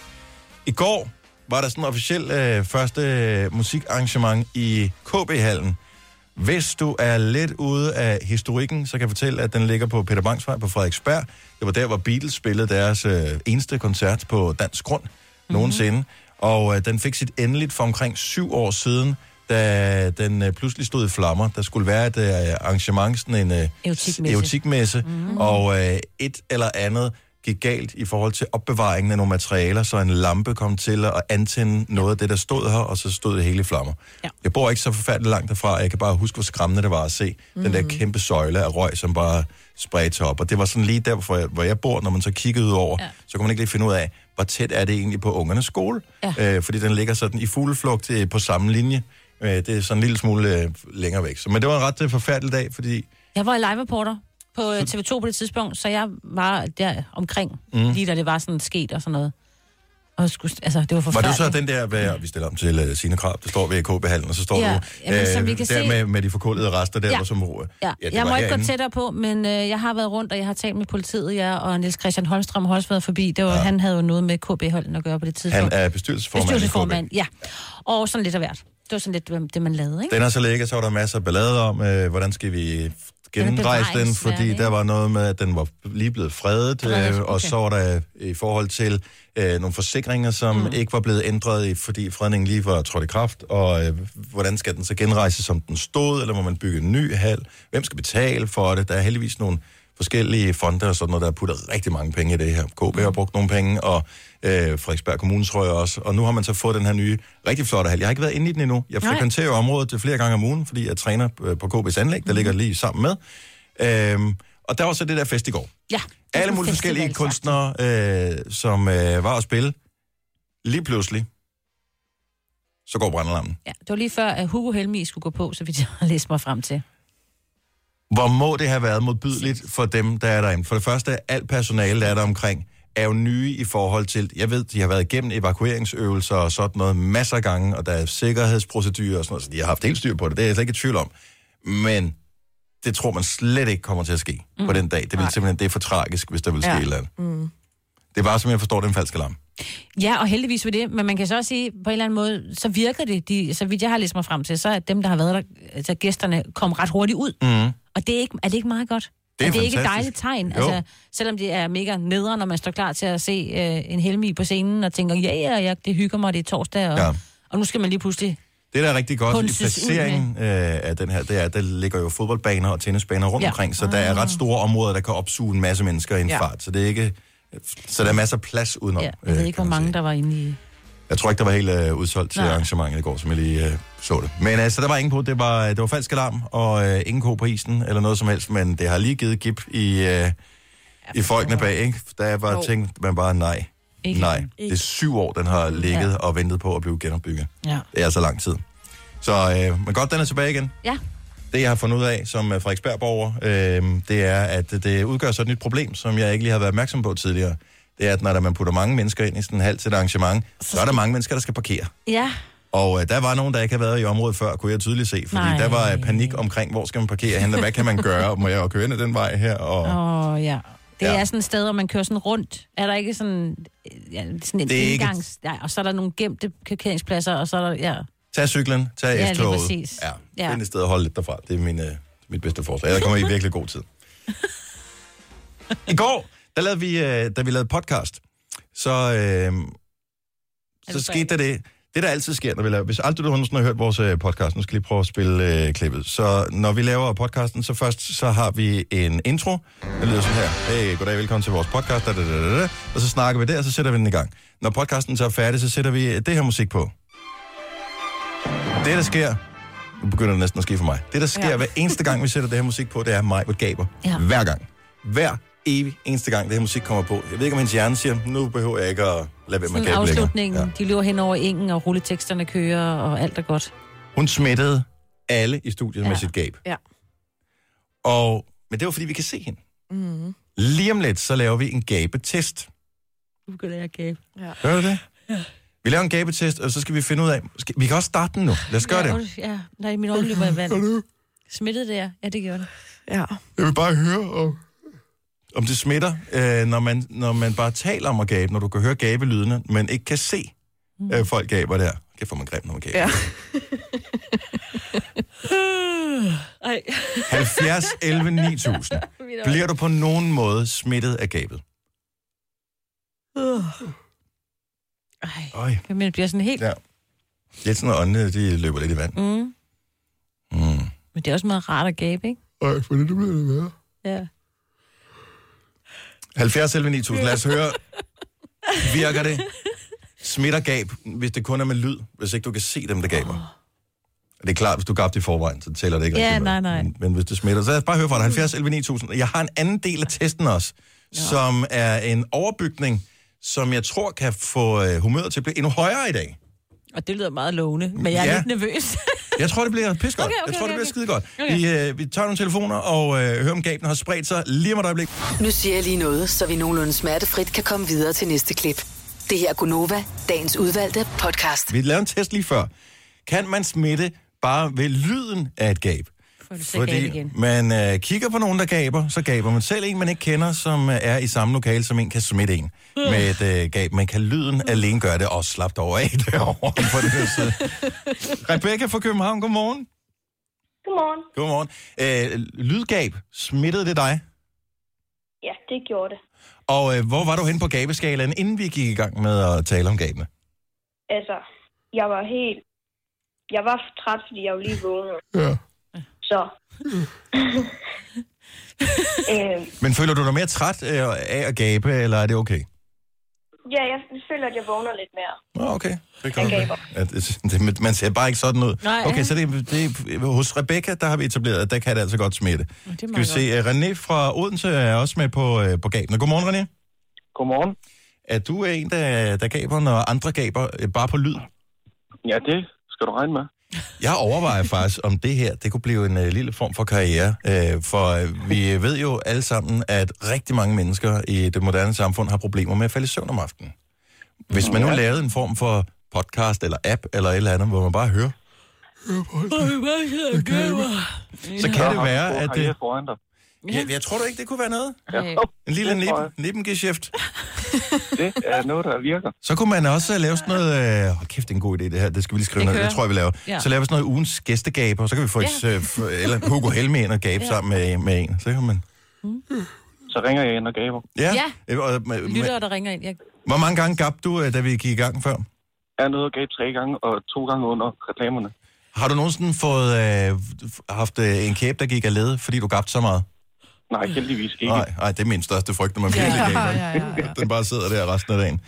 I går var der sådan en officiel øh, første øh, musikarrangement i KB-hallen. Hvis du er lidt ude af historikken, så kan jeg fortælle, at den ligger på Peter Bangs Vej på Frederiksberg. Det var der, hvor Beatles spillede deres øh, eneste koncert på dansk grund mm-hmm. nogensinde. Og øh, den fik sit endeligt for omkring syv år siden, da den øh, pludselig stod i flammer. Der skulle være et øh, arrangement, sådan en øh, Erotikmesse. erotikmesse mm-hmm. og øh, et eller andet gik galt i forhold til opbevaringen af nogle materialer, så en lampe kom til at antænde noget af det, der stod her, og så stod det hele i flammer. Ja. Jeg bor ikke så forfærdeligt langt derfra, jeg kan bare huske, hvor skræmmende det var at se mm-hmm. den der kæmpe søjle af røg, som bare spredte op. Og det var sådan lige der, hvor jeg, hvor jeg bor, når man så kiggede ud over, ja. Ja. så kunne man ikke lige finde ud af, hvor tæt er det egentlig på ungernes skole, Ja. øh, fordi den ligger sådan i fugleflugt øh, på samme linje. Øh, det er sådan en lille smule øh, længere væk. Så, men det var en ret øh, forfærdelig dag, fordi Jeg var live reporter på øh, TV2 på det tidspunkt, så jeg var der omkring, mm. lige da det var sådan sket og sådan noget. Og skulle, altså, det var Var forfærdeligt. du så den der, hvad vi stiller om til uh, sine krav, der står ved KB-hallen, og så står Ja, du jamen, som vi kan der se- med, med de forkullede rester der, Ja. hvor som... Ja, det jeg var må ikke gå herinde. tættere på, men øh, jeg har været rundt, og jeg har talt med politiet, ja, og Niels Christian Holmstrøm har også været forbi. Det var, ja. Han havde jo noget med KB-holden at gøre på det Han tidspunkt. er bestyrelsesformand, Bestyrelsesformand, ja. Og sådan lidt af hvert. Det var sådan lidt øh, det, man lavede, ikke? Den er så lækker, så var der masser af ballade om, øh, hvordan skal vi genrejse den, bevaringsværdig, fordi der var noget med, at den var lige blevet fredet, Fredet, øh, og okay. så var der øh, i forhold til øh, nogle forsikringer, som mm. ikke var blevet ændret, fordi fredningen lige var trådt i kraft, og øh, hvordan skal den så genrejses, som den stod, eller må man bygge en ny hal? Hvem skal betale for det? Der er heldigvis nogle forskellige fonde og sådan noget, der har puttet rigtig mange penge i det her. KB har brugt nogle penge, og øh, Frederiksberg Kommune tror jeg også. Og nu har man så fået den her nye, rigtig flotte hal. Jeg har ikke været inde i den endnu. Jeg frekventerer jo området flere gange om ugen, fordi jeg træner øh, på KB's anlæg, der ligger lige sammen med. Øhm, og der var så det der fest i går. Ja. Alle mulige forskellige kunstnere, øh, som øh, var at spille. Lige pludselig, så går brandalarmen. Ja, det var lige før, at Hugo Helmi skulle gå på, så vidt jeg har læst mig frem til. Hvor må det have været modbydeligt for dem, der er derinde? For det første, alt personale, der er der omkring, er jo nye i forhold til, jeg ved, de har været igennem evakueringsøvelser og sådan noget masser af gange, og der er sikkerhedsprocedurer og sådan noget, så de har haft helt styr på det, det er jeg slet ikke i tvivl om. Men det tror man slet ikke kommer til at ske mm. på den dag. Det vil simpelthen, det er for tragisk, hvis der vil ske Ja. et eller andet. Mm. Det er bare, som jeg forstår, det en falsk alarm. Ja, og heldigvis ved det, men man kan så også sige, på en eller anden måde, så virker det, de, så vidt jeg har læst mig frem til, så er dem, der har været der, altså gæsterne, kom ret hurtigt ud. Mm. Og det er, ikke, er det ikke meget godt? Det er det ikke et dejligt tegn? Jo. Altså, selvom det er mega nederen, når man står klar til at se øh, en helmi på scenen, og tænker, ja, ja, ja, det hygger mig, det er torsdag, og, Ja. og nu skal man lige pludselig... Det, der er rigtig godt i placeringen øh, af den her, det er, at der ligger jo fodboldbaner og tennisbaner rundt Ja. omkring, så der er ret store områder, der kan opsuge en masse mennesker i en Ja. fart. Så det er ikke... Så der er masser af plads udenom. Ja, jeg ved øh, ikke, kan hvor man mange sige. der var inde i... Jeg tror ikke, der var helt øh, udsolgt til Nej. arrangementet i går, som jeg lige øh, så det. Men altså, der var ingen på. Det var, det var falsk alarm, og øh, ingen ko på isen, eller noget som helst. Men det har lige givet gip i, øh, i folkene bag, ikke? Der er bare Jo. tænkt, man bare nej. Ikke nej. Det er syv år, den har ligget Ja. og ventet på at blive genopbygget. Ja. Det er altså lang tid. Så, øh, men godt, den er tilbage igen. Ja. Det, jeg har fundet ud af som øh, Frederiksberg-borger, øh, det er, at det udgør så et nyt problem, som jeg ikke lige har været opmærksom på tidligere. Det er, at når der man putter mange mennesker ind i sådan en halv til et arrangement, så er der mange mennesker, der skal parkere. Ja, Og øh, der var nogen, der ikke havde været i området før, kunne jeg tydeligt se. Fordi Nej. der var øh, panik omkring, hvor skal man parkere hen, og hvad kan man gøre? Må jeg køre ind ad den vej her? Og Åh, oh, ja. Det Ja. er sådan et sted, hvor man kører sådan rundt. Er der ikke sådan, ja, sådan en Det er ikke- indgangs... Ja, og så er der nogle gemte parkeringspladser, og så er der... Ja. Tag cyklen, tag Ja, S-toget. præcis. Ja, Ja. find et sted at holde lidt derfra. Det er min, øh, mit bedste forslag. Jeg kommer i virkelig god tid. I går, der lavede vi, øh, da vi lavede podcast, så, øh, så skete der det, det der altid sker, når vi laver, hvis aldrig du nogensinde har hørt vores øh, podcast, nu skal jeg lige prøve at spille øh, klippet. Så når vi laver podcasten, så først så har vi en intro, der lyder sådan her. Hey, goddag, velkommen til vores podcast. Da, da, da, da. Og så snakker vi der, og så sætter vi den i gang. Når podcasten så er færdig, så sætter vi det her musik på. Det, der sker, nu begynder det næsten at ske for mig. Det, der sker ja. Ja. hver eneste gang, vi sætter det her musik på, det er mig, hvor gaber. Ja. Hver gang. Hver evig eneste gang, det her musik kommer på. Jeg ved ikke, om hendes hjerne siger, nu behøver jeg ikke at lade være med at gabe længere. afslutningen. Ja. De løber hen over engen, og rulleteksterne kører, og alt er godt. Hun smittede alle i studiet ja. Ja. med sit gab. Ja. Og, men det var, fordi vi kan se hende. Mm. Lige om lidt, så laver vi en gabetest. Nu begynder jeg at gabe. Gør du det? Ja. Vi laver en gabetest, og så skal vi finde ud af... Skal, vi kan også starte den nu. Lad os gøre ja, det. Ja, nej, min øjne løber i vand. Smittede det, ja? Ja, det gjorde det. Ja. Jeg vil bare høre, om, om det smitter, øh, når, man, når man bare taler om at gabe, når du kan høre gabelydene, men ikke kan se øh, folk gaber der. Kan få man greb, når man gaber. Ja. Ej. 70, 11, 9000. Bliver du på nogen måde smittet af gabet? Ej. Øj. Men det bliver sådan helt... Ja. Lidt sådan, at åndene, de løber lidt i vand. Mm. Mm. Men det er også meget rart at gabe, ikke? Øj, for det bliver det værre. Ja. 70 11 9000. Lad os høre. Virker det? Smitter gab, hvis det kun er med lyd, hvis ikke du kan se dem, der gaber. Det er klart, hvis du gabte i forvejen, så tæller det ikke Ja, rigtig nej, nej. Men, men hvis det smitter, så lad os bare høre fra dig. 70 11 9000. Jeg har en anden del af testen også, som er en overbygning, som jeg tror kan få øh, humøret til at blive endnu højere i dag. Og det lyder meget lovende, men jeg er Ja. lidt nervøs. Jeg tror, det bliver pis godt. Okay, okay, jeg tror, det okay, bliver skide godt. Okay. Vi, øh, vi tager nogle telefoner og øh, hører, om gaben har spredt sig lige om et øjeblik. Nu siger jeg lige noget, så vi nogenlunde smertefrit kan komme videre til næste klip. Det her er Gunova, dagens udvalgte podcast. Vi lavede en test lige før. Kan man smitte bare ved lyden af et gab? Får du igen. man øh, kigger på nogen, der gaber, så gaber man selv en, man ikke kender, som øh, er i samme lokale, som en kan smitte en med et øh, gab. Man kan lyden alene gøre det, og slappe over af derovre på den her side. Rebecca fra København, godmorgen. Godmorgen. Godmorgen. Øh, lydgab, smittede det dig? Ja, det gjorde det. Og øh, hvor var du hen på gabeskalaen, inden vi gik i gang med at tale om gabene? Altså, jeg var helt... Jeg var træt, fordi jeg var lige vågnet. Ja. Så... øh, Men føler du dig mere træt øh, af at gabe, eller er det okay? ja, jeg føler, at jeg vågner lidt mere. Nå, okay. Det kan gaber. ja, det, man ser bare ikke sådan ud. Nej. Okay, så det, det, hos Rebecca, der har vi etableret, at der kan det altså godt smitte. Det Skal vi meget se, uh, René fra Odense er også med på, uh, på gabene. Godmorgen, René. Godmorgen. Er du en, der, der gaber, når andre gaber uh, bare på lyd? Ja, det skal du regne med. Jeg overvejer faktisk, om det her, det kunne blive en uh, lille form for karriere. Uh, for uh, vi ved jo alle sammen, at rigtig mange mennesker i det moderne samfund har problemer med at falde i søvn om aftenen. Hvis man nu lavede en form for podcast eller app eller et eller andet, hvor man bare hører, så kan det være, at det. Ja, jeg tror du ikke, det kunne være noget? Ja. En lille Det nip, tror jeg. nippengeschæft. Det er noget, der virker. Så kunne man også lave sådan noget... Øh, kæft, det er en god idé, det her. Det skal vi lige skrive Det ned. Det tror jeg, vi laver. Ja. Så laver vi sådan noget ugens gæstegaber, og så kan vi få et, øh, f- eller Hugo Helme ind og gabe sammen med, med en. Så kan man... Så ringer jeg ind og gaver. Ja. Ja. Øh, og, med, med, Lyttere, der ringer ind. Jeg... hvor mange gange gabte du, øh, da vi gik i gang før? Jeg er nede og gav tre gange, og to gange under reklamerne. Har du nogensinde fået, øh, haft øh, en kæbe, der gik af led, fordi du gabte så meget? Nej, heldigvis ikke. Nej, nej, det er min største frygt, når man virkelig Ja, ja, ja, ja. Den bare sidder der resten af dagen.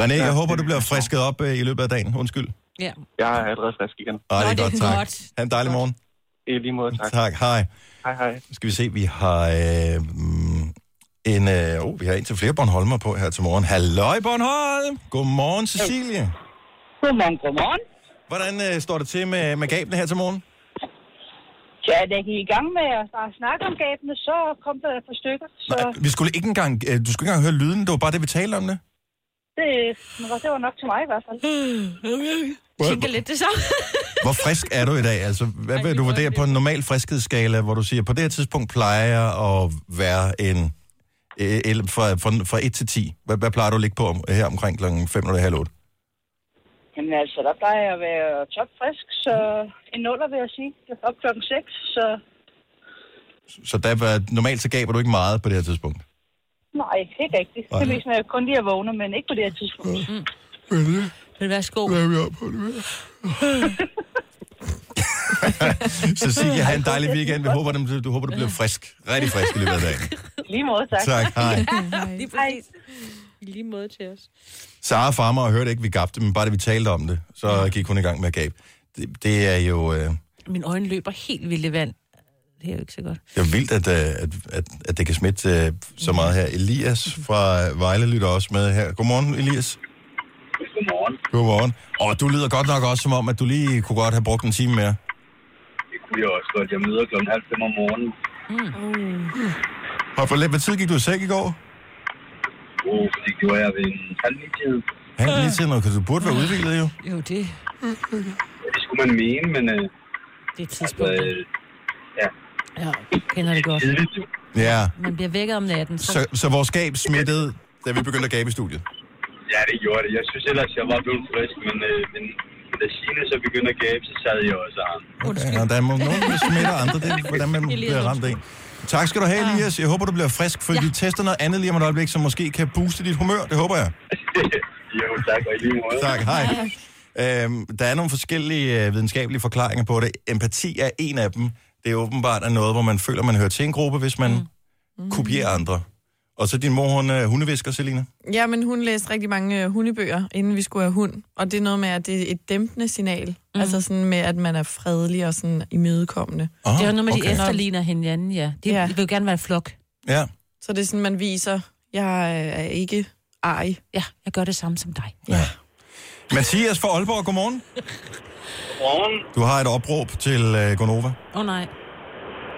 René, jeg håber, du bliver frisket op øh, i løbet af dagen. Undskyld. Ja. Jeg er allerede frisk igen. Ej, det er Nå, det er godt, tak. godt. Ha' en dejlig morgen. I lige måde, tak. Tak, hej. Hej, hej. Nu skal vi se, vi har øh, mm, en, øh, oh, vi har en til flere Bornholmer på her til morgen. Halløj, Bornholm! Godmorgen, Cecilie. Godmorgen, godmorgen. Hvordan øh, står det til med, med gabene her til morgen? Ja, da jeg gik i gang med at snakke om gabene, så kom der et par stykker. Så Nej, vi skulle ikke engang, øh, du skulle ikke engang høre lyden, det var bare det, vi talte om det. det, det var nok til mig i hvert fald. Jeg tænker lidt det samme. Hvor frisk er du i dag? Altså, hvad vil du var vurdere på en normal friskhedsskala, hvor du siger, på det her tidspunkt plejer jeg at være en... øh, el- Fra, fra, fra 1 til 10. Hvad, hvad plejer du at ligge på her omkring klokken 5 eller halv 8? Jamen altså, der plejer jeg at være topfrisk, så en nuller vil jeg sige. Jeg er op klokken 6, så Så der, var- normalt så gaber du ikke meget på det her tidspunkt. nej, ikke rigtigt. Det er når jeg kun lige er vågnet, men ikke på det her tidspunkt. Men værsgo. Hvad er vi oppe på det? Cecilie, have en dejlig weekend. Vi håber, du, du håber, du bliver frisk. Rigtig frisk i løbet af dagen. Lige måde, tak. Tak, hej. Lige præcis. I lige måde til os. Sara Farmer hørte ikke, vi gabte, men bare det, vi talte om det, så gik hun i gang med at gabe. Det, det er jo øh, Mine øjne løber helt vildt i vand. Det er jo ikke så godt. det er vildt, at, øh, at, at, at det kan smitte øh, så meget her. Elias fra Vejle lytter også med her. Godmorgen, Elias. Godmorgen. Godmorgen. Og du lyder godt nok også som om, at du lige kunne godt have brugt en time mere. Det kunne jeg også godt. Jeg møder klokken halv fem om morgenen. Og for lidt, hvad tid gik du i sæk i går? Oh, det gjorde jeg ved en halv ni tid. Han lige til noget, du burde være udviklet jo. Jo, det, Det skulle man mene, men øh, det er et altså, tidspunkt. øh, ja, Ja, kender det godt. Ja, Man bliver vækket om natten. Så... så, så vores gab smittede, da vi begyndte at gabe i studiet. Ja, det gjorde det. Jeg synes ellers, jeg var blevet frisk, men, øh, men da Signe så begyndte at gabe, så sad jeg også her. Okay, og der er må- nogen, der smitter andre. Det er, hvordan man bliver ramt af. Tak skal du have, Elias. Jeg håber, du bliver frisk, for Ja. vi tester noget andet lige om et øjeblik, som måske kan booste dit humør. Det håber jeg. jo, tak, og i lige måde. Tak, hej. Øhm, der er nogle forskellige øh, videnskabelige forklaringer på det. Empati er en af dem. Det er åbenbart er noget, hvor man føler, man hører til en gruppe, hvis man mm. kopierer andre. Og så din mor, hun er hundevisker, Selina. Ja, men hun læste rigtig mange øh, hundebøger, inden vi skulle have hund. Og det er noget med, at det er et dæmpende signal. Mm. Altså sådan med, at man er fredelig og sådan imødekommende. Oh, Det er jo noget med, okay. de efterligner hinanden, ja. De, Ja. ja. de vil jo gerne være en flok. Ja. Så det er sådan, man viser, jeg er ikke ej. Ja, jeg gør det samme som dig. ja. Mathias fra Aalborg, godmorgen. Morgen. Du har et opråb til øh, Gonova. Åh oh, nej.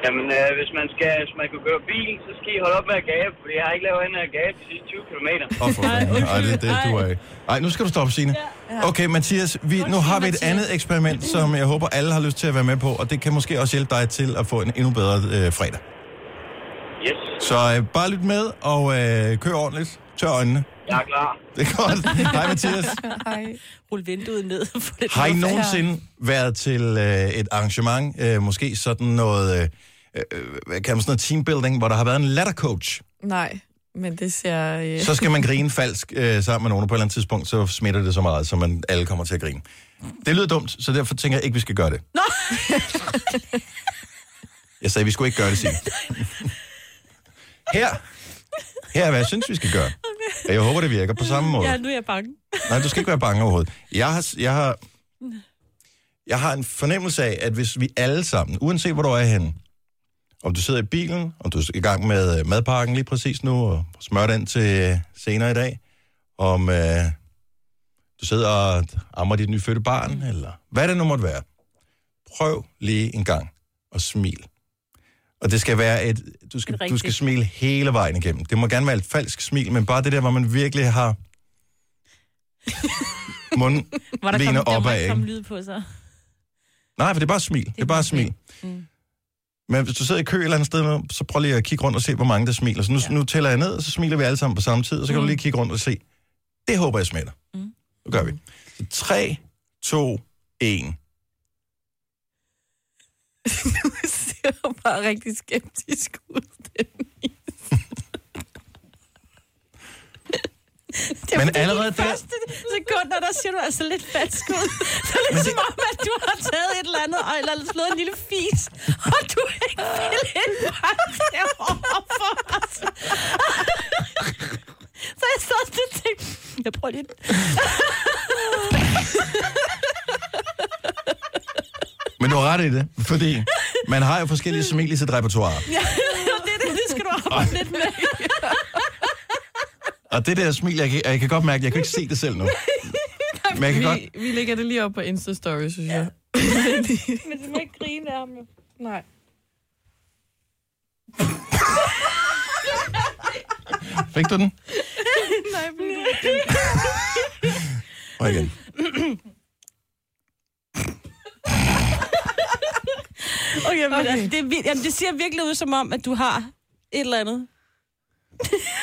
Jamen, øh, hvis man skal, hvis man kan køre bil, så skal I holde op med at gabe, fordi jeg har ikke lavet andet end at gabe de sidste 20 km. Åh, for fanden. Ej, det, det du er Ej, nu skal du stoppe, Signe. Okay, Mathias, vi, nu har vi et andet eksperiment, som jeg håber, alle har lyst til at være med på, og det kan måske også hjælpe dig til at få en endnu bedre øh, fredag. Yes, Så øh, bare lyt med, og øh, kør ordentligt. Tør øjnene. jeg er klar. Det er godt. Hej, Mathias. Hej. Rul vinduet ned. For det Har I nogensinde været til øh, et arrangement, øh, måske sådan noget, øh, hvad kan man sådan noget teambuilding, hvor der har været en lattercoach? Nej, men det ser... Øh... Så skal man grine falsk øh, sammen med nogen, og på et eller andet tidspunkt, så smitter det så meget, så man alle kommer til at grine. Det lyder dumt, så derfor tænker jeg ikke, vi skal gøre det. Nå! Jeg sagde, vi skulle ikke gøre det, Signe. Her, her er, hvad jeg synes, vi skal gøre. Og jeg håber, det virker på samme måde. Ja, nu er jeg bange. Nej, du skal ikke være bange overhovedet. Jeg har, jeg har, jeg har en fornemmelse af, at hvis vi alle sammen, uanset hvor du er henne, om du sidder i bilen, om du er i gang med øh, madpakken lige præcis nu, og smør den til øh, senere i dag, om øh, du sidder og ammer dit nyfødte barn, eller hvad det nu måtte være. Prøv lige en gang at smil. Og det skal være et, du skal, du skal smile hele vejen igennem. Det må gerne være et falsk smil, men bare det der, hvor man virkelig har munden Hvor der Lener kom, der opad, ikke komme ikke? lyd på sig. Nej, for det er bare smil. Det er bare smil. Mm. Men hvis du sidder i kø et eller andet sted, så prøv lige at kigge rundt og se, hvor mange der smiler. Så nu, ja. nu tæller jeg ned, og så smiler vi alle sammen på samme tid, og så kan mm. du lige kigge rundt og se. Det håber jeg smitter. Mm. Nu gør vi. Så 3, 2, 1. Du ser bare rigtig skeptisk ud, Dennis. Det Men allerede de der- første sekunder, der ser du altså lidt falsk ud. Det er ligesom om, at du har taget et eller andet, eller slået en lille fis, og du ikke vil indpakke det overfor os. Så jeg sad og tænkte, jeg prøver lige. Men du har ret i det, fordi man har jo forskellige i sit repertoire. Ja, det, er det, det skal du arbejde lidt med. Og det der smil, jeg kan, jeg kan godt mærke, jeg kan ikke se det selv nu. Men jeg kan vi, godt... vi lægger det lige op på Insta-story, synes jeg. Men du må ikke grine af ham jo. Nej. Fik du den? Nej, men Og igen. Okay, men okay. Altså, det, vildt. Jamen, det ser virkelig ud som om, at du har et eller andet.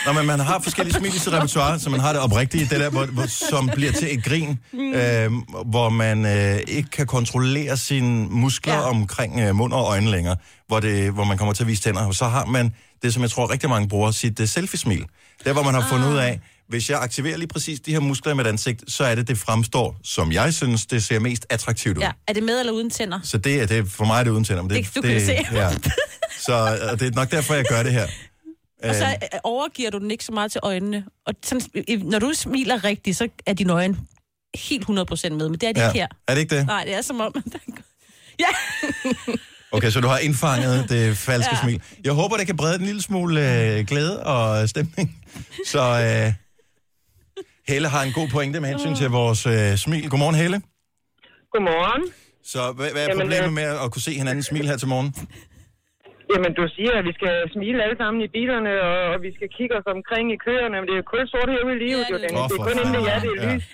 Nå, men man har forskellige smil i sit repertoire, så man har det oprigtige, det der, hvor, hvor, som bliver til et grin, øh, hvor man øh, ikke kan kontrollere sine muskler ja. omkring øh, mund og øjne længere, hvor, det, hvor man kommer til at vise tænder. Og så har man det, som jeg tror rigtig mange bruger, sit uh, selfie-smil. Der, hvor man har fundet ud af, hvis jeg aktiverer lige præcis de her muskler i mit ansigt, så er det, det fremstår, som jeg synes, det ser mest attraktivt ud. Ja. Er det med eller uden tænder? Så det er det, for mig er det uden tænder. men Det, Det- du kan det se. Ja. Så og det er nok derfor, jeg gør det her. Og så Øh, øh, overgiver du den ikke så meget til øjnene. Og sådan, når du smiler rigtigt, så er dine øjne helt 100% med, men det er de ja. ikke her. Er det ikke det? Nej, det er som om... ja, Okay, så du har indfanget det falske ja. Smil. Jeg håber, det kan brede en lille smule øh, glæde og stemning. Så øh, Helle har en god pointe med hensyn til vores øh, smil. Godmorgen, Helle. Godmorgen. Så hvad, hvad er Jamen, problemet øh, med at kunne se hinanden smil her til morgen? Jamen, du siger, at vi skal smile alle sammen i bilerne, og, og vi skal kigge os omkring i køerne, men det er jo kun sort her i livet, Ja, jo, det er Dennis. Åh, Det er kun inden det er, det er lys.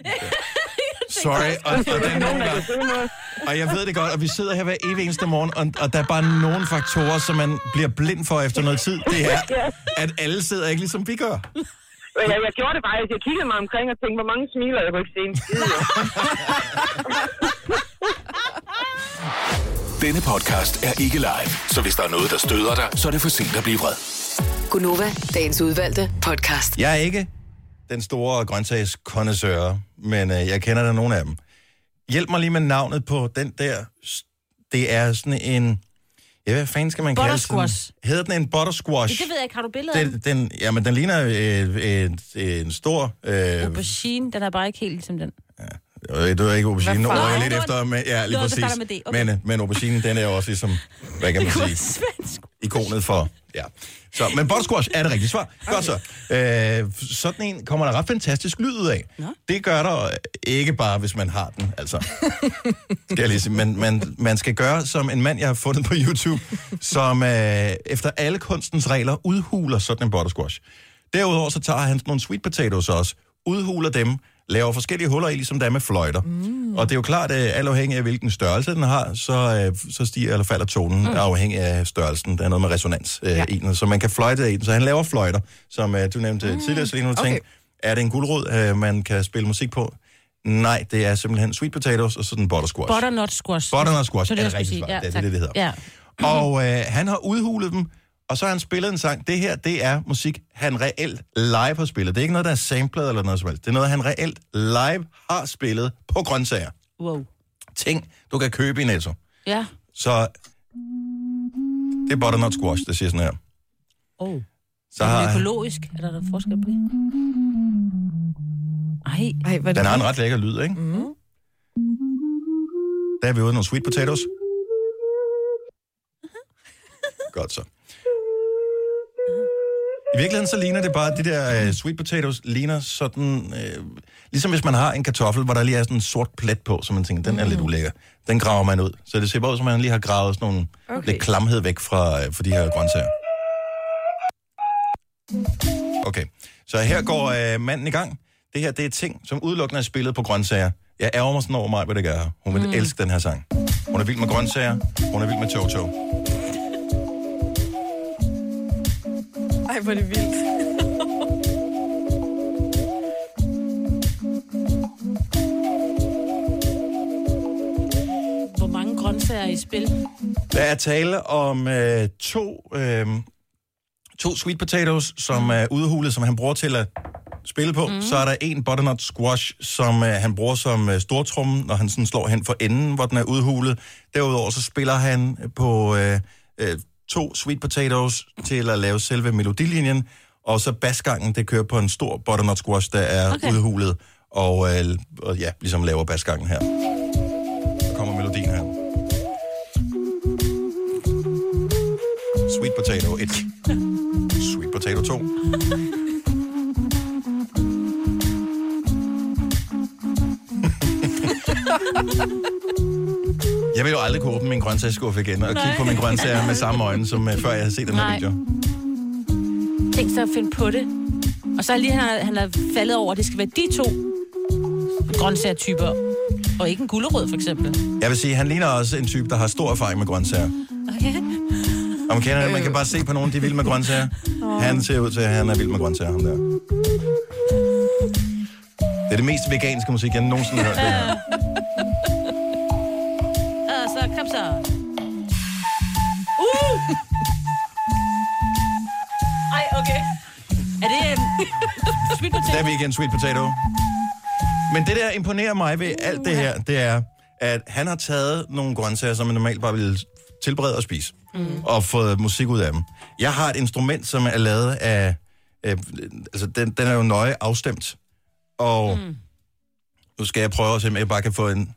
Sorry, og, og, Der er nogen, gange, og jeg ved det godt, og vi sidder her hver evig eneste morgen, og, og der er bare nogle faktorer, som man bliver blind for efter noget tid. Det er, at alle sidder ikke ligesom vi gør. Jeg, jeg gjorde det faktisk. Jeg kiggede mig omkring og tænkte, hvor mange smiler, jeg kunne ikke se en skid. Denne podcast er ikke live, så hvis der er noget, der støder dig, så er det for sent at blive vred. Gunova, dagens udvalgte podcast. Jeg er ikke den store grøntsagskondensør, men øh, jeg kender der nogle af dem. Hjælp mig lige med navnet på den der. Det er sådan en... Ja, hvad fanden skal man kalde Buttersquash. den? Hedder den en buttersquash? det ved jeg ikke. Har du billeder af den? Den, jamen, den ligner øh, en, en stor... Øh, Aubergine, den er bare ikke helt ligesom den. Øh, Det var ikke aubergine, nu var jeg lidt efter, men, ja, lige præcis. starter med D, okay. Men, øh, men aubergine, den er jo også ligesom, hvad kan man sige, ikonet for, ja. Så, men buttersquash er det rigtige svar. Okay. Godt så. Øh, sådan en kommer der ret fantastisk lyd ud af. Nå. Det gør der ikke bare, hvis man har den, altså. Skal jeg lige sige. Men man, man skal gøre som en mand, jeg har fundet på YouTube, som øh, efter alle kunstens regler udhuler sådan en buttersquash. Derudover så tager han sådan nogle sweet potatoes også, udhuler dem, laver forskellige huller i, ligesom der er med fløjter. Mm. Og det er jo klart, at alt afhængig af hvilken størrelse den har, så, øh, så stiger eller falder tonen mm. afhængig af størrelsen. Der er noget med resonans øh, ja. i den, så man kan fløjte i den. Så han laver fløjter, som øh, du nævnte mm. tidligere, Selina, Okay. tænkte, er det en guldrod, man kan spille musik på? Nej, det er simpelthen sweet potatoes og sådan buttersquash. Butternut squash. Butternut squash Så det, er sige. svar. Ja, Det er det, det hedder. Ja. Og øh, han har udhulet dem, og så har han spillet en sang. Det her, det er musik, han reelt live har spillet. Det er ikke noget, der er samlet eller noget som helst. Det er noget, han reelt live har spillet på grøntsager. Wow. Ting, du kan købe i Netto. Ja. Så det er butternut squash, det siger sådan her. Oh. Så Er det økologisk? Er der, der forskel på det? Ej. Ej, hvad er den har en ret lækker lyd, ikke? Mm. Der er vi ude nogle sweet potatoes. Godt så. I virkeligheden så ligner det bare, de der uh, sweet potatoes ligner sådan, uh, ligesom hvis man har en kartoffel, hvor der lige er sådan en sort plet på, så man tænker, den er lidt ulækker. Den graver man ud. Så det ser bare ud, som om man lige har gravet sådan nogle okay. Lidt klamhed væk fra, uh, fra de her grøntsager. Okay, så her går uh, manden i gang. Det her, det er ting, som udelukkende er spillet på grøntsager. Jeg ærger mig sådan over mig, hvad det gør. Hun vil mm. elske den her sang. Hun er vild med grøntsager. Hun er vild med Toto. Ej, hvor er det vildt. Hvor mange grøntsager er i spil? Der er tale om øh, to, øh, to sweet potatoes, som er udhulet, som han bruger til at spille på. Mm. Så er der en butternut squash, som øh, han bruger som øh, stortrum, når han sådan slår hen for enden, hvor den er udhulet. Derudover så spiller han på øh, øh, to sweet potatoes til at lave selve melodilinjen, og så basgangen, det kører på en stor butternut squash, der er okay. Udhulet, og, øh, og ja, ligesom laver basgangen her. Så kommer melodien her. Sweet potato 1. Sweet potato 2. Jeg vil jo aldrig kunne åbne min grøntsagsskuffe igen og kigge på mine grøntsager med samme øjne, som uh, før jeg havde set den her Nej. video. Tænk så at finde på det. Og så er lige, han har, han har faldet over, at det skal være de to grøntsagertyper, og ikke en gulerod, for eksempel. Jeg vil sige, han ligner også en type, der har stor erfaring med grøntsager. Okay. Og man, kender, man kan bare se på nogen, de er vilde med grøntsager. Han ser ud til, at han er vild med grøntsager, ham der. Det er det mest veganske musik, jeg nogensinde har hørt. Det her. Uh! Ej, okay. Er det um, sweet Der potato? er vi igen, sweet potato. Men det, der imponerer mig ved alt det her, det er, at han har taget nogle grøntsager, som man normalt bare ville tilberede og spise, mm. og fået musik ud af dem. Jeg har et instrument, som er lavet af... Øh, altså, den, den er jo nøje afstemt. Og mm. nu skal jeg prøve at se, om jeg bare kan få en...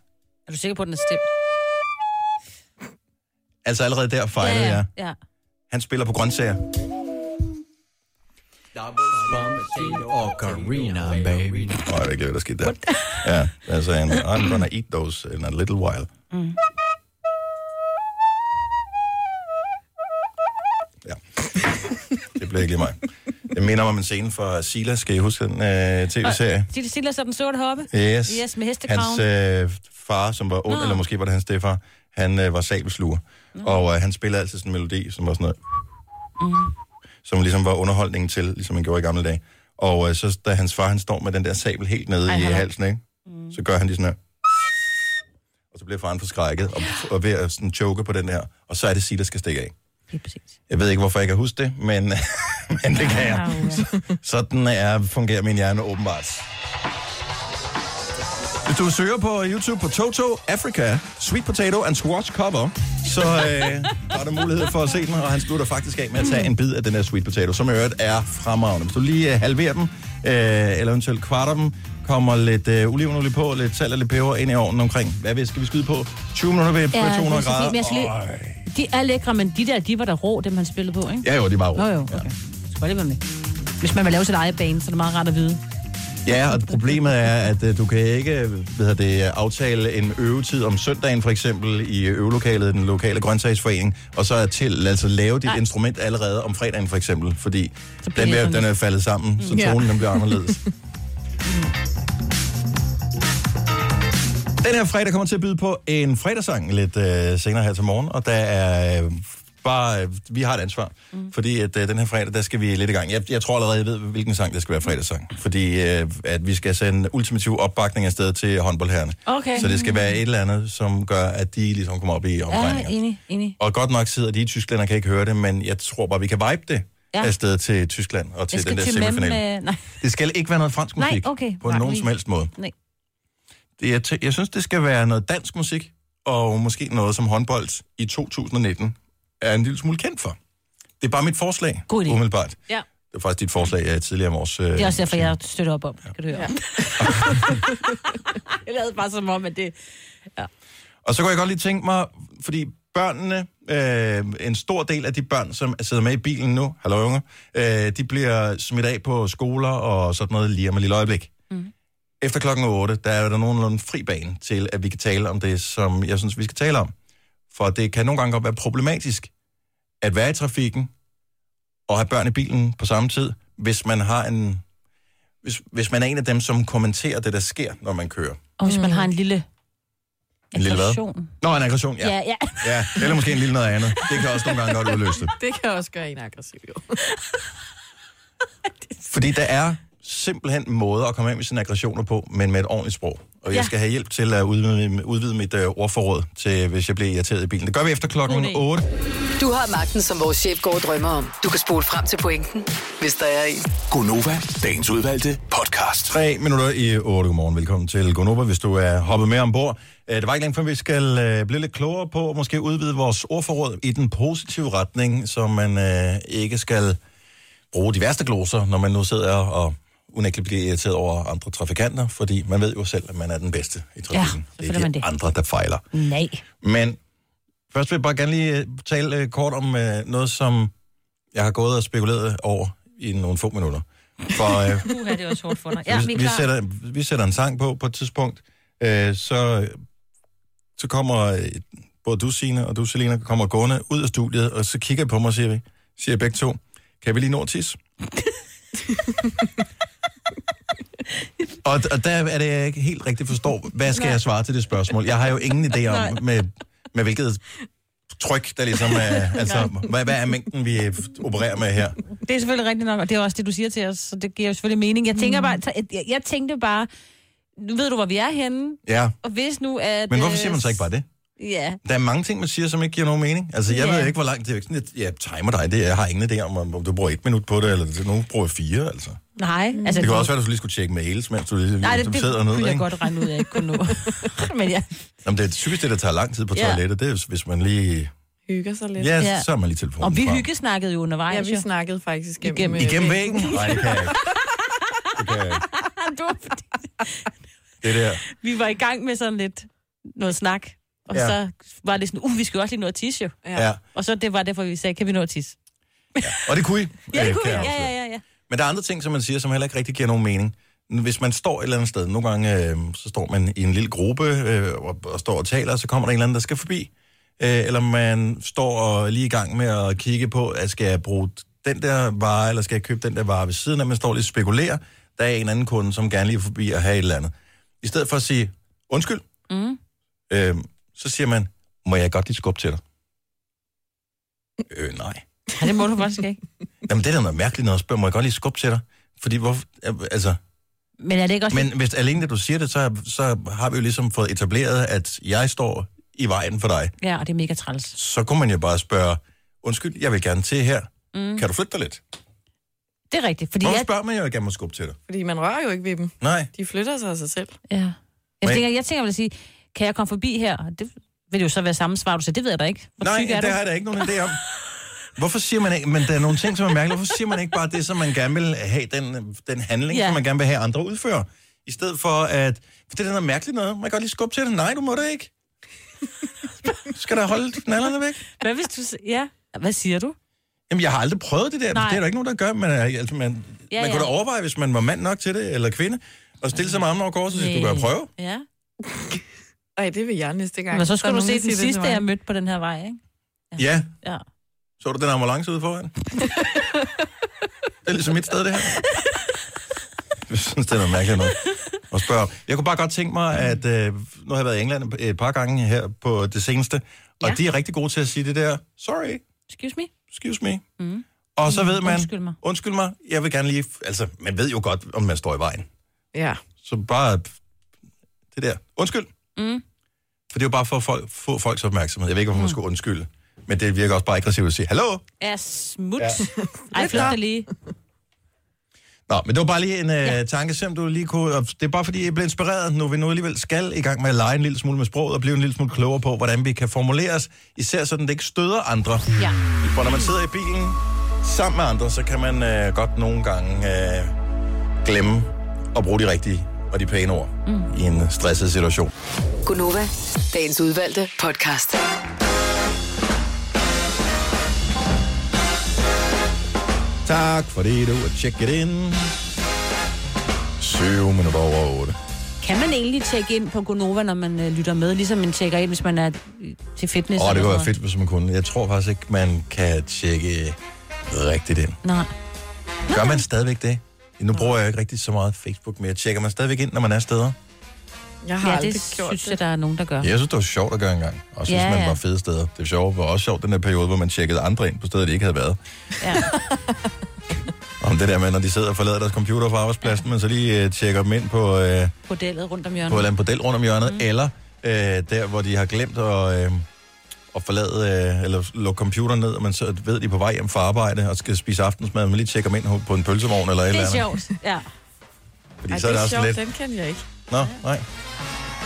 Er du sikker på, at den er stemt? Altså allerede der fejlede jeg. ja. Han spiller på grøntsager. Og Karina, baby. Nå, jeg ved ikke, hvad der skete der. Ja, altså, han, I'm gonna eat those in a little while. Mm. Ja. Det blev ikke lige mig. Det minder mig om en scene fra Silas. Skal I huske den øh, tv-serie? Stille som den sorte hoppe? Yes. Yes, med hestekraven. Hans øh, far, som var ond, Nå. eller måske var det hans stefar, han øh, var sabelsluger. Og øh, han spillede altid sådan en melodi, som var sådan noget... Mm. Som ligesom var underholdningen til, ligesom man gjorde i gamle dage. Og øh, så da hans far, han står med den der sabel helt nede Ej, i han halsen, ikke? Mm. så gør han lige sådan her. Og så bliver faren forskrækket og, og ved at sådan choke på den her. Og så er det Silas, der skal stikke af. Jeg ved ikke, hvorfor jeg kan huske det, men, men det kan jeg. Så, sådan er, fungerer min hjerne åbenbart. Hvis du søger på YouTube på Toto Africa, Sweet Potato and Squash cover, så øh, har du mulighed for at se den, og han slutter faktisk af med at tage en bid af den der Sweet Potato, som i øvrigt er fremragende. Hvis du lige øh, halverer den, øh, eller eventuelt kvarter dem, kommer lidt øh, olivenolie på, lidt salt og lidt peber ind i ovnen omkring, hvad vi- skal vi skyde på? 20 minutter ved Ja, 200 det er så grader. men jeg skal lige-. De er lækre, men de der, de var der rå, dem han spillede på, ikke? Ja, jo, de var rå. Jo, jo, okay. Ja. Skal lige være med. Hvis man vil lave sit eget bane, så er det meget rart at vide. Ja, og problemet er, at øh, du kan ikke hvad hedder det, aftale en øvetid om søndagen for eksempel i øvelokalet, den lokale grøntsagsforening, og så er til altså lave dit Nej. instrument allerede om fredagen for eksempel, fordi den, bliver, den er faldet sammen, så Ja. tonen den bliver anderledes. Den her fredag kommer til at byde på en fredagssang lidt øh, senere her til morgen, og der er øh, bare, øh, vi har et ansvar, mm. fordi at øh, den her fredag, der skal vi lidt i gang. Jeg, jeg tror allerede, jeg ved, hvilken sang der skal være fredagssang, fordi øh, at vi skal sende ultimativ opbakning afsted til håndboldherrene. Okay. Så det skal være et eller andet, som gør, at de ligesom kommer op i Ja, omdrejninger. enig, enig. Og godt nok sidder de i Tyskland og kan ikke høre det, men jeg tror bare, vi kan vibe det Ja. ja. afsted til Tyskland og til den der til semifinale. med... Nej, Det skal ikke være noget fransk Nej, musik okay. på Nej, nogen som helst måde. nej. Det, jeg, jeg synes, det skal være noget dansk musik, og måske noget som håndbold i 2019 er en lille smule kendt for. Det er bare mit forslag, God idé. umiddelbart. Ja. Det var faktisk dit forslag ja, tidligere om vores... Øh, Det er også derfor, jeg støtter op om. Kan du høre? Ja. jeg lavede bare som om, at det... Og så kunne jeg godt lige tænke mig, fordi børnene, øh, en stor del af de børn, som sidder med i bilen nu, hallo unge, øh, de bliver smidt af på skoler og sådan noget lige om et lille øjeblik. Mm. Efter klokken 8, der er der nogenlunde fri bane til, at vi kan tale om det, som jeg synes, vi skal tale om. For det kan nogle gange godt være problematisk at være i trafikken og have børn i bilen på samme tid, hvis man har en... Hvis, hvis man er en af dem, som kommenterer det, der sker, når man kører. Og hvis man har en lille En lille hvad? aggression. Nå, en aggression, ja. Ja, ja. Ja, eller måske en lille noget andet. Det kan også nogle gange godt udløse det. Det kan også gøre en aggressiv, jo. Fordi der er simpelthen måder at komme af med sine aggressioner på, men med et ordentligt sprog. Og ja. Jeg skal have hjælp til at udvide, udvide mit uh, ordforråd, til, hvis jeg bliver irriteret i bilen. Det gør vi efter klokken 8. Du har magten, som vores chef går og drømmer om. Du kan spole frem til pointen, hvis der er en. Gonova, dagens udvalgte podcast. 3 minutter i 8. Godmorgen. Velkommen til Gonova, hvis du er hoppet med ombord. Øh, Det var ikke længe før, vi skal øh, blive lidt klogere på, og måske udvide vores ordforråd i den positive retning, så man øh, ikke skal bruge de værste gloser, når man nu sidder og unægteligt bliver irriteret over andre trafikanter, fordi man ved jo selv, at man er den bedste i trafikken. Ja, det er de det. andre, der fejler. Nej. Men først vil jeg bare gerne lige øh, tale øh, kort om øh, noget, som jeg har gået og spekuleret over i nogle få minutter. For øh, Nu er det også hårdt for dig. Ja, vi vi, sætter, vi sætter en sang på på et tidspunkt, øh, så, så kommer både du, Signe, og du, Selina, kommer gående ud af studiet, og så kigger jeg på mig og siger, vi, siger begge to, kan vi lige nå tisse? og, og der er det, jeg ikke helt rigtigt forstår, hvad skal jeg svare til det spørgsmål? Jeg har jo ingen idé om, med, med hvilket tryk, der ligesom er, altså, hvad, hvad er mængden, vi opererer med her? Det er selvfølgelig rigtigt nok, og det er også det, du siger til os, så det giver jo selvfølgelig mening. Jeg tænker bare, jeg, jeg tænkte bare, nu ved du, hvor vi er henne, Ja, og hvis nu at... men hvorfor øh, siger man så ikke bare det? Ja, Der er mange ting, man siger, som ikke giver nogen mening. Altså, jeg Ja. ved ikke, hvor langt det er. sådan, at Jeg timer dig, det jeg har ingen idé om, om du bruger et minut på det, eller det, nogen bruger fire, altså. nej. Altså, Det kan også være, at du lige skulle tjekke mails, mens du, lige, Nej, det, du det sidder ned, kunne jeg ikke? godt regne ud, at jeg ikke kunne nå. Men ja, Jamen, det er typisk det, der tager lang tid på Ja. toilettet. Det er, hvis man lige... Hygger sig lidt. Ja, Ja. så er man lige telefonen og vi frem. hyggesnakkede jo undervejs. Ja, vi jo. snakkede faktisk gennem, Igennem- øh, Igennem væggen? Nej, det kan jeg ikke. Det kan jeg ikke. Det var fordi, Det der. vi var i gang med sådan lidt noget snak, og Ja. ja. så var det sådan, uh, vi skal jo også lige nå at tisse jo. Ja. Ja. Og så det var derfor, vi sagde, kan vi nå at tisse? Og det kunne I. Ja, det øh, kunne jeg Ja, ja, ja, ja. Men der er andre ting, som man siger, som heller ikke rigtig giver nogen mening. Hvis man står et eller andet sted, nogle gange øh, så står man i en lille gruppe øh, og, og står og taler, og så kommer der en eller anden, der skal forbi. Øh, eller man står og lige i gang med at kigge på, at skal jeg bruge den der vare, eller skal jeg købe den der vare ved siden af, man står lige og spekulerer. Der er en anden kunde, som gerne lige vil forbi og have et eller andet. I stedet for at sige, undskyld, Mm. øh, så siger man, må jeg godt lige skubbe til dig? Øh, nej. Ja, det må du faktisk ikke. Jamen, det er da noget mærkeligt noget at spørge, må jeg godt lige skubbe til dig? Fordi, hvorfor, altså, Men er det ikke også... men hvis alene det, du siger det, så, så har vi jo ligesom fået etableret, at jeg står i vejen for dig. Ja, og det er mega træls. Så kunne man jo bare spørge, undskyld, jeg vil gerne til her. Mm. Kan du flytte dig lidt? Det er rigtigt, fordi Hvorfor jeg... spørger man jo ikke, at må skubbe til dig? Fordi man rører jo ikke ved dem. Nej. De flytter sig af sig selv. Ja. Jeg Men- tænker, jeg tænker, jeg vil sige, kan jeg komme forbi her? Det vil jo så være samme svar, du siger. Det ved jeg da ikke. Hvor Nej, er det du? har jeg da ikke nogen idé om. Hvorfor siger man ikke, men der er nogle ting, som er mærkelige. Hvorfor siger man ikke bare det, som man gerne vil have, den, den handling, Ja. som man gerne vil have andre udføre? I stedet for at, for det er noget mærkeligt noget. Man kan godt lige skubbe til det. Nej, du må det ikke. Skal da holde knallerne væk. Hvad hvis du... Ja, hvad siger du? Jamen, jeg har aldrig prøvet det der. Nej. Det er der ikke nogen, der gør. Men altså, man, ja, man ja. kunne da overveje, hvis man var mand nok til det, eller kvinde, og stille sig med armene over korset, så du kan prøve. Ja. Ej, det vil jeg næste gang. Men så skulle du se den sidste, jeg mødte på den her vej, ikke? Ja. Ja. Så du den ambulance ude foran? det er ligesom mit sted, det her. Jeg synes, det er noget mærkeligt noget at spørge. Jeg kunne bare godt tænke mig, at øh, nu har jeg været i England et par gange her på det seneste, og Ja. de er rigtig gode til at sige det der, sorry, Excuse me? excuse me. Mm. Og så ved man, Undskyld mig. undskyld mig, jeg vil gerne lige, altså, man ved jo godt, om man står i vejen. Ja. Så bare det der, undskyld. Mm. For det er jo bare for at folk, få folks opmærksomhed. Jeg ved ikke, om man skulle undskylde. Men det virker også bare aggressivt at sige, hallo? Ja, smut. Ja. Ja. Ej, dig lige. Nå, men det var bare lige en ja. uh, tanke, som du lige kunne... og Det er bare fordi, jeg blev inspireret, nu vi nu alligevel skal i gang med at lege en lille smule med sproget og blive en lille smule klogere på, hvordan vi kan formulere os, især sådan, det ikke støder andre. Ja. For når man sidder i bilen sammen med andre, så kan man uh, godt nogle gange uh, glemme at bruge de rigtige og de pæne ord mm. i en stresset situation. Gunova, dagens udvalgte podcast. Tak fordi du er tjekket ind. 7 minutter over 8. Kan man egentlig tjekke ind på Gonova, når man øh, lytter med, ligesom man tjekker ind, hvis man er øh, til fitness? Åh, det eller kunne være fedt, hvis man kunne. Jeg tror faktisk ikke, man kan tjekke rigtigt ind. Nej. Gør man stadigvæk det? Nu bruger jeg ikke rigtig så meget Facebook mere. Tjekker man stadigvæk ind, når man er steder? Jeg har Ja, det gjort synes det. jeg, der er nogen, der gør. Jeg synes, det var sjovt at gøre engang. Også hvis Ja, man ja. var fede steder. Det var sjovt. Det var også sjovt den der periode, hvor man tjekkede andre ind på steder, de ikke havde været. Ja. Om det der med, når de sidder og forlader deres computer fra arbejdspladsen, men så lige øh, tjekker dem ind på, øh, Bordellet rundt om hjørnet. på et eller andet bordel rundt om hjørnet, mm. eller øh, der, hvor de har glemt at, øh, at forlade, øh, eller lukke computeren ned, og man så ved, de er på vej hjem fra arbejde og skal spise aftensmad, man lige tjekker dem ind på en pølsevogn eller et Det eller er andet. sjovt, ja. Fordi Ej, så det er er det også sjovt, lidt... den kan jeg ikke. Nå, nej.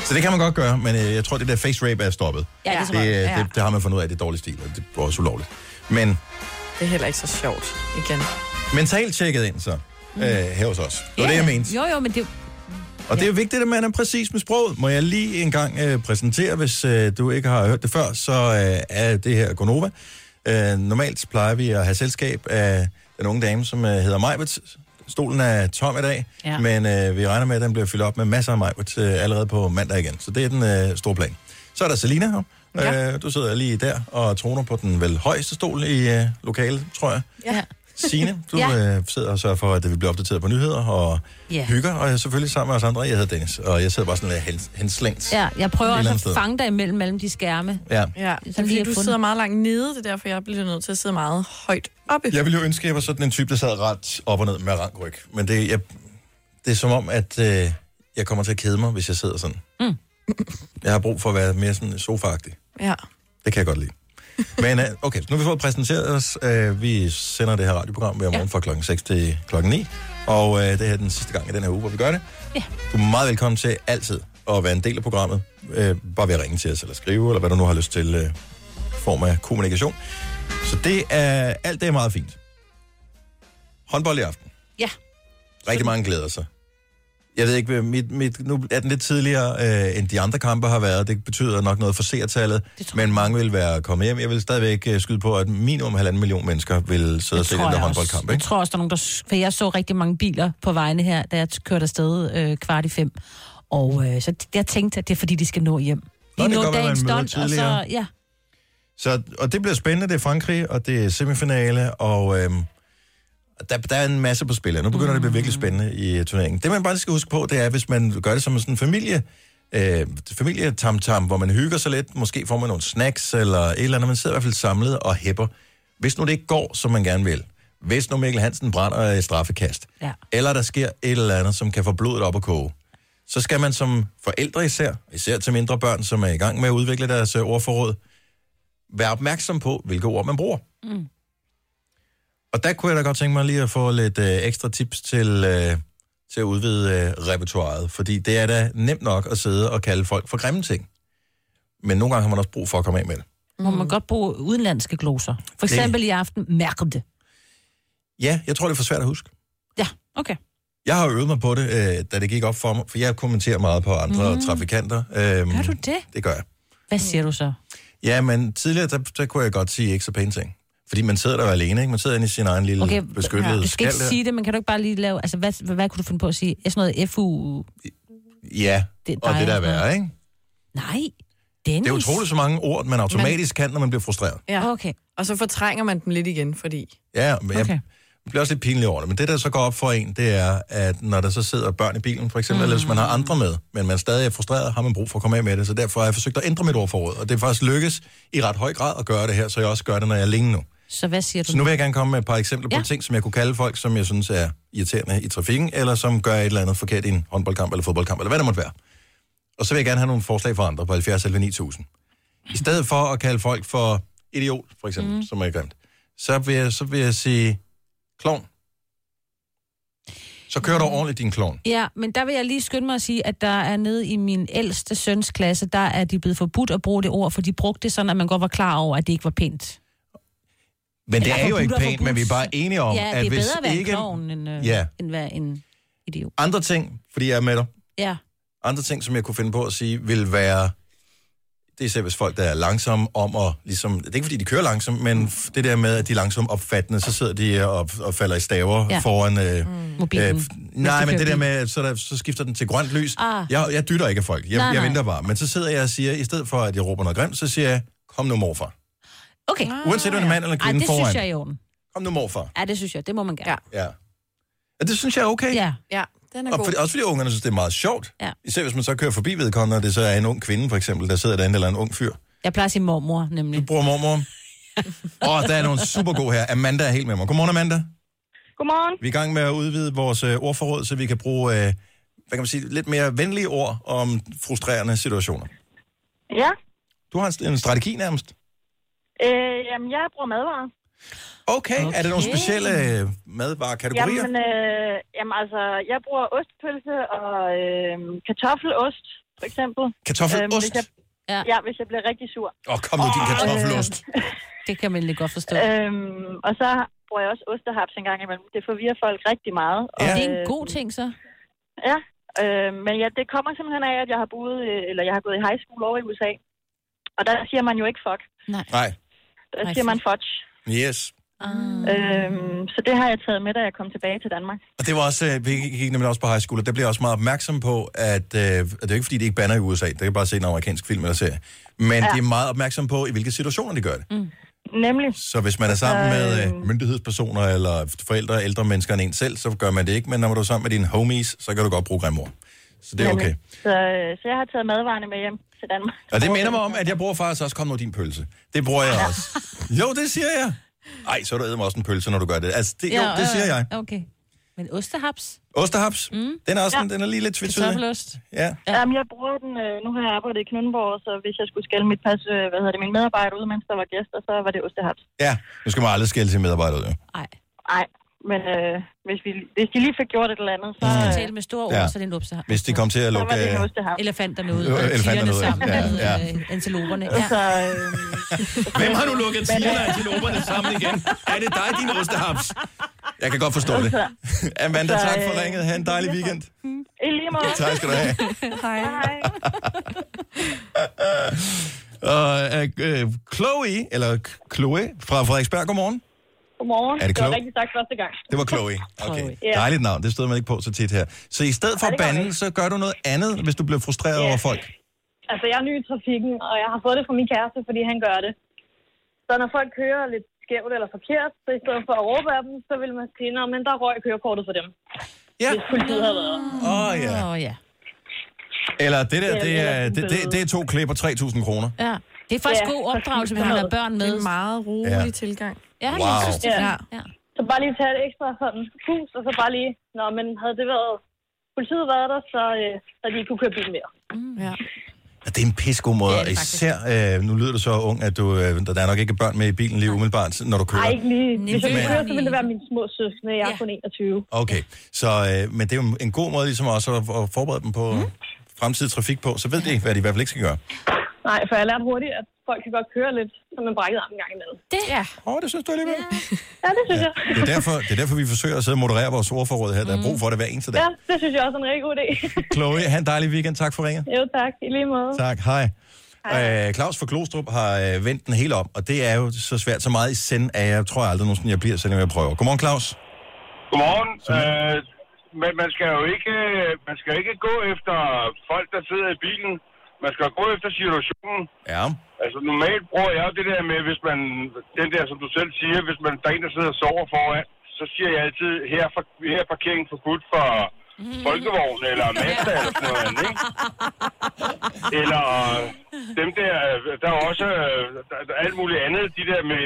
Så det kan man godt gøre, men øh, jeg tror, det der face rape er stoppet. Ja, det tror Det, øh, Ja. det, det har man fundet ud af, det er dårlig stil, og det er også ulovligt. Men Det er heller ikke så sjovt igen. mentalt tjekket ind så, Mm. øh, her hos os. Det var det, jeg mente. Jo, jo, men det... Og det er vigtigt, at man er præcis med sproget. Må jeg lige en gang øh, præsentere, hvis øh, du ikke har hørt det før, så øh, er det her Gonova. Øh, normalt plejer vi at have selskab af den unge dame, som øh, hedder Majbert. Stolen er tom i dag, ja. Ja. men øh, vi regner med, at den bliver fyldt op med masser af Majbert øh, allerede på mandag igen. Så det er den øh, store plan. Så er der Selina her. Ja. Øh, du sidder lige der og troner på den vel højeste stol i øh, lokalet, tror jeg. Ja. Signe, du Ja. øh, sidder og sørger for, at vi bliver opdateret på nyheder og Ja. hygger, og jeg er selvfølgelig sammen med os andre. Jeg hedder Dennis, og jeg sidder bare sådan lidt hen, henslængt. Ja, jeg prøver også at fange dig imellem mellem de skærme. Ja. Ja, Sådan fordi du sidder meget langt nede, det er derfor, jeg bliver nødt til at sidde meget højt oppe. Jeg ville jo ønske, at jeg var sådan en type, der sad ret op og ned med rankryg. Men det, jeg, det er som om, at øh, jeg kommer til at kede mig, hvis jeg sidder sådan. Mm. Jeg har brug for at være mere sådan sofa-agtig. Ja. Det kan jeg godt lide. Men øh, okay, nu har vi fået præsenteret os. Øh, vi sender det her radioprogram hver morgen fra klokken 6 til klokken 9. Og øh, det her er den sidste gang i den her uge, hvor vi gør det. Ja. Du er meget velkommen til altid at være en del af programmet. Bare ved at ringe til os, eller skrive, eller hvad du nu har lyst til form af kommunikation. Så det er, alt det er meget fint. Håndbold i aften. Ja. Rigtig mange glæder sig. Jeg ved ikke, mit, mit, nu er den lidt tidligere, øh, end de andre kampe har været. Det betyder nok noget for seertallet, men mange vil være kommet hjem. Jeg vil stadigvæk øh, skyde på, at minimum halvanden million mennesker vil sidde og se den der jeg håndboldkamp. også. Jeg Ikke? tror også, der er nogen, der... For jeg så rigtig mange biler på vejene her, da jeg kørte afsted øh, kvart i fem. Og øh, så jeg tænkte, at det er fordi, de skal nå hjem. De Nå, dagens stunt, og så... Ja. Så, og det bliver spændende. Det er Frankrig, og det er semifinale, og øhm, der, der er en masse på spil. her. Nu begynder mm. det at blive virkelig spændende i uh, turneringen. Det, man bare skal huske på, det er, hvis man gør det som sådan en familie, øh, familietam-tam, hvor man hygger sig lidt, måske får man nogle snacks eller et eller andet, man sidder i hvert fald samlet og hæpper. Hvis nu det ikke går, som man gerne vil, hvis nu Mikkel Hansen brænder et straffekast, Ja. eller der sker et eller andet, som kan få blodet op at koge, så skal man som forældre især, især til mindre børn, som er i gang med at udvikle deres øh, ordforråd, være opmærksom på, hvilke ord man bruger. Mm. Og der kunne jeg da godt tænke mig lige at få lidt øh, ekstra tips til, øh, til at udvide øh, repertoireet, fordi det er da nemt nok at sidde og kalde folk for grimme ting. Men nogle gange har man også brug for at komme af med det. Må man godt bruge udenlandske gloser. For eksempel i aften, mærk om det. Ja, jeg tror, det er for svært at huske. Ja, okay. Jeg har øvet mig på det, øh, da det gik op for mig, for jeg kommenterer meget på andre mm. trafikanter. Øhm, Gør du det? Det gør jeg. Hvad siger du så? Ja, men tidligere, der, der kunne jeg godt sige ikke så pæne ting. Fordi man sidder der jo alene, ikke? Man sidder inde i sin egen lille okay, beskyttede du skal ikke sige det, men kan du ikke bare lige lave... Altså, hvad, hvad, hvad kunne du finde på at sige? Er sådan noget FU... Ja, Det og det der er værre, ikke? Nej, Dennis. Det er utroligt så mange ord, man automatisk kan, når man bliver frustreret. Ja. Okay. Og så fortrænger man dem lidt igen, fordi... Ja, men jeg Okay. bliver også lidt pinlig over det. Men det, der så går op for en, det er, at når der så sidder børn i bilen, for eksempel, mm. eller hvis man har andre med, men man stadig er frustreret, har man brug for at komme af med det. Så derfor har jeg forsøgt at ændre mit ordforråd. Og det er faktisk lykkes i ret høj grad at gøre det her, så jeg også gør det, når jeg er alene nu. Så hvad siger du? Så nu vil jeg gerne komme med et par eksempler på Ja. ting, som jeg kunne kalde folk, som jeg synes er irriterende i trafikken, eller som gør et eller andet forkert i en håndboldkamp eller fodboldkamp, eller hvad det måtte være. Og så vil jeg gerne have nogle forslag fra andre på 70 eller 9000. I stedet for at kalde folk for idiot, for eksempel, mm. som er grimt, så vil jeg, så vil jeg sige klovn. Så kører du ordentligt din klovn. Ja, men der vil jeg lige skynde mig at sige, at der er nede i min ældste søns klasse, der er de blevet forbudt at bruge det ord, for de brugte det sådan, at man godt var klar over, at det ikke var pænt. Men det er jo ikke pænt, men vi er bare enige om, ja, det er at hvis bedre at være ikke... en klovn, end, øh, Ja. end være en idiot. Andre ting, fordi jeg er med dig, Ja. andre ting, som jeg kunne finde på at sige, vil være, det er især hvis folk, der er langsomme om at, ligesom, det er ikke fordi, de kører langsomt, men f- det der med, at de er langsomt opfattende, så sidder de og, og falder i staver Ja. ja. foran... Øh, Mobilen. øh, nej, men det der med, så, der, så skifter den til grønt lys. Ah. Jeg, jeg dytter ikke af folk. Jeg, Nej, jeg nej. venter bare. Men så sidder jeg og siger, i stedet for, at jeg råber noget grimt, så siger jeg, kom nu morfar. Okay. Uanset om det er mand eller Ej, kvinde det foran. synes jeg er i orden. Kom nu morfar. Ja, det synes jeg. Det må man gerne. Ja. Ja. Og det synes jeg er okay. Ja. Ja, den er Og god. for, også fordi ungerne synes, det er meget sjovt. Ja. Især hvis man så kører forbi vedkommende, og det så er en ung kvinde, for eksempel, der sidder derinde, eller en ung fyr. Jeg plejer at sige mormor, nemlig. Du bruger mormor. Åh, oh, der er nogle super gode her. Amanda er helt med mig. Godmorgen, Amanda. Godmorgen. Vi er i gang med at udvide vores øh, ordforråd, så vi kan bruge, øh, hvad kan man sige, lidt mere venlige ord om frustrerende situationer. Ja, Du har en, en strategi nærmest. Øh, jamen, jeg bruger madvarer. Okay, okay. er det nogle specielle øh, madvarekategorier? Jamen, øh, jamen, altså, jeg bruger ostepølse og øh, kartoffelost, for eksempel. Kartoffelost? hvis jeg, ja. ja, hvis jeg bliver rigtig sur. Åh, kom nu, din kartoffelost. Det kan man lidt godt forstå. Øhm, og så bruger jeg også ostehaps en gang imellem. Det forvirrer folk rigtig meget. Ja. Og, Det er en øh, god ting, så. Ja, øh, men ja, det kommer simpelthen af, at jeg har boet, øh, eller jeg har gået i high school over i USA. Og der siger man jo ikke fuck. Nej. Nej. Der siger man fudge. Yes. Ah. Øhm, så det har jeg taget med, da jeg kom tilbage til Danmark. Og det var også, øh, vi gik nemlig også på high school, og der blev jeg også meget opmærksom på, at øh, og det er jo ikke fordi, de ikke banner i USA, det kan bare se en amerikansk film eller serie, men ja. De er meget opmærksom på, i hvilke situationer de gør det. Mm. Nemlig. Så hvis man er sammen med øh, Øhm. myndighedspersoner eller forældre, ældre mennesker end en selv, så gør man det ikke, men når du er sammen med dine homies, så kan du godt bruge grimord. Så det er okay. Så, øh, så jeg har taget madvarerne med hjem til Danmark. Og det minder mig om, at jeg bruger faktisk også, kom nu din pølse. Det bruger jeg også. Jo, det siger jeg. Ej, så er du æder også en pølse, når du gør det. Altså, det, jo, det siger jeg. Okay. Men ostehaps? Osterhaps, mm. den er også ja. den er lige lidt tvetydig. Kartoffelost? Ja. Ja. Jamen, jeg bruger den, øh, nu har jeg arbejdet i Knuddenborg, så hvis jeg skulle skælde mit pas, øh, hvad hedder det, mine medarbejdere ud, mens der var gæster, så var det ostehaps. Ja, nu skal man aldrig skælde til medarbejdere ud. jo. Nej, men øh, hvis, vi, hvis de lige fik gjort et eller andet, så... Skal øh, tale med store ord, Ja. så er det en ostehaps. Hvis de kom til at så lukke... var det en øh, ostehaps. Elefanterne ud, og elefanterne tigerne ud, sammen ja, med ja. øh, antiloperne. Ja. så, øh, Hvem har nu lukket tigerne og antiloperne sammen igen? Er det dig, din ostehaps? Jeg kan godt forstå det. Amanda, Så, tak for øh, ringet. Ha' en dejlig weekend. I lige måde. Tak skal du have. Hej. Hej. Og uh, uh, Chloe, eller Chloe fra Frederiksberg, godmorgen. Godmorgen. Er det det var Chloe? rigtig sagt første gang. Det var Chloe. Okay. Ja. Dejligt navn, det stod man ikke på så tit her. Så i stedet for Ja, at det gør bande, så gør du noget andet, hvis du bliver frustreret Ja. over folk. Altså, jeg er ny i trafikken, og jeg har fået det fra min kæreste, fordi han gør det. Så når folk kører lidt skævt eller forkert, så i stedet for at råbe af dem, så vil man sige, "Nå, men der røg kørekortet for dem. Ja. Hvis politiet havde været. Åh oh, ja. Åh, ja. Eller det der, det er, det, det, det er to klipper 3.000 kroner. ja. Det er faktisk Ja, god så opdragelse, hvis man har børn Det med. er en meget rolig ja. tilgang. Ja, Wow. jeg synes, det er Ja. Ja. Så bare lige tage et ekstra sådan pus, og så bare lige, nå, men havde det været politiet været der, så øh, havde de ikke kunne køre bil mere. Ja. Og Det er en pissegod måde. Ja. Især, øh, nu lyder du så ung, at du, øh, der er nok ikke børn med i bilen lige umiddelbart, når du kører. Nej, ikke lige. Hvis jeg Men- skulle køre, så ville det være mine små søskende. Jeg er Ja. kun 21. Okay, så, øh, men det er jo en god måde ligesom også at, at forberede dem på mm. fremtidig trafik på, så ved de, hvad de i hvert fald ikke skal gøre. Nej, for jeg lærte hurtigt, at folk kan godt køre lidt, som en brækket arm en gang imellem. Det, ja. Åh, oh, det synes du alligevel. Ja, det synes jeg. Det er, derfor, det er derfor, vi forsøger at sidde og moderere vores ordforråd her. Der er brug for det hver eneste dag. Ja, det synes jeg også er en rigtig god idé. Chloe, have en dejlig weekend. Tak for ringet. jo, tak. I lige måde. Tak, hej. Øh, Claus fra Klostrup har øh, vendt den helt om, og det er jo så svært, så meget i send, at jeg tror aldrig nogensinde, jeg bliver, selvom jeg prøver. Godmorgen, Claus. Godmorgen. Øh, men man skal jo ikke, man skal ikke gå efter folk, der sidder i bilen. Man skal gå efter situationen. Ja. Altså normalt bruger jeg jo det der med, hvis man, den der som du selv siger, hvis man der er en, der sidder og sover foran, så siger jeg altid, her for, her er parkeringen forbudt for folkevogn eller Mazda eller sådan noget andet, ikke? Eller øh, dem der, øh, der er også øh, der, der er alt muligt andet, de der med,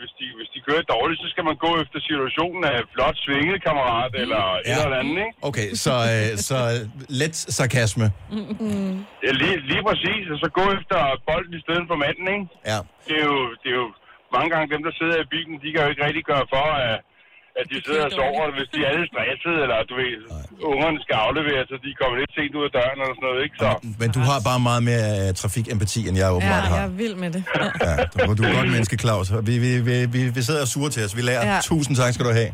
hvis de, hvis de kører dårligt, så skal man gå efter situationen af flot svinget kammerat eller et Ja. eller andet, ikke? Okay, så, øh, så let sarkasme. Ja, lige, lige præcis, og så gå efter bolden i stedet for manden, ikke? Ja. Det er jo, det er jo mange gange dem, der sidder i bilen, de kan jo ikke rigtig gøre for, at, at de sidder og sover, hvis de er alle stressede, eller du ved, ungerne skal aflevere, så de kommer lidt sent ud af døren eller sådan noget, ikke? Så, Men du har bare meget mere øh, trafikempati, end jeg Ja, åbenbart jeg har. er vild med det. Ja, du, du er godt menneske, Claus. Vi, vi, vi, vi, vi sidder og suger til os. Vi lærer. Ja. Ja. Tusind tak skal du have.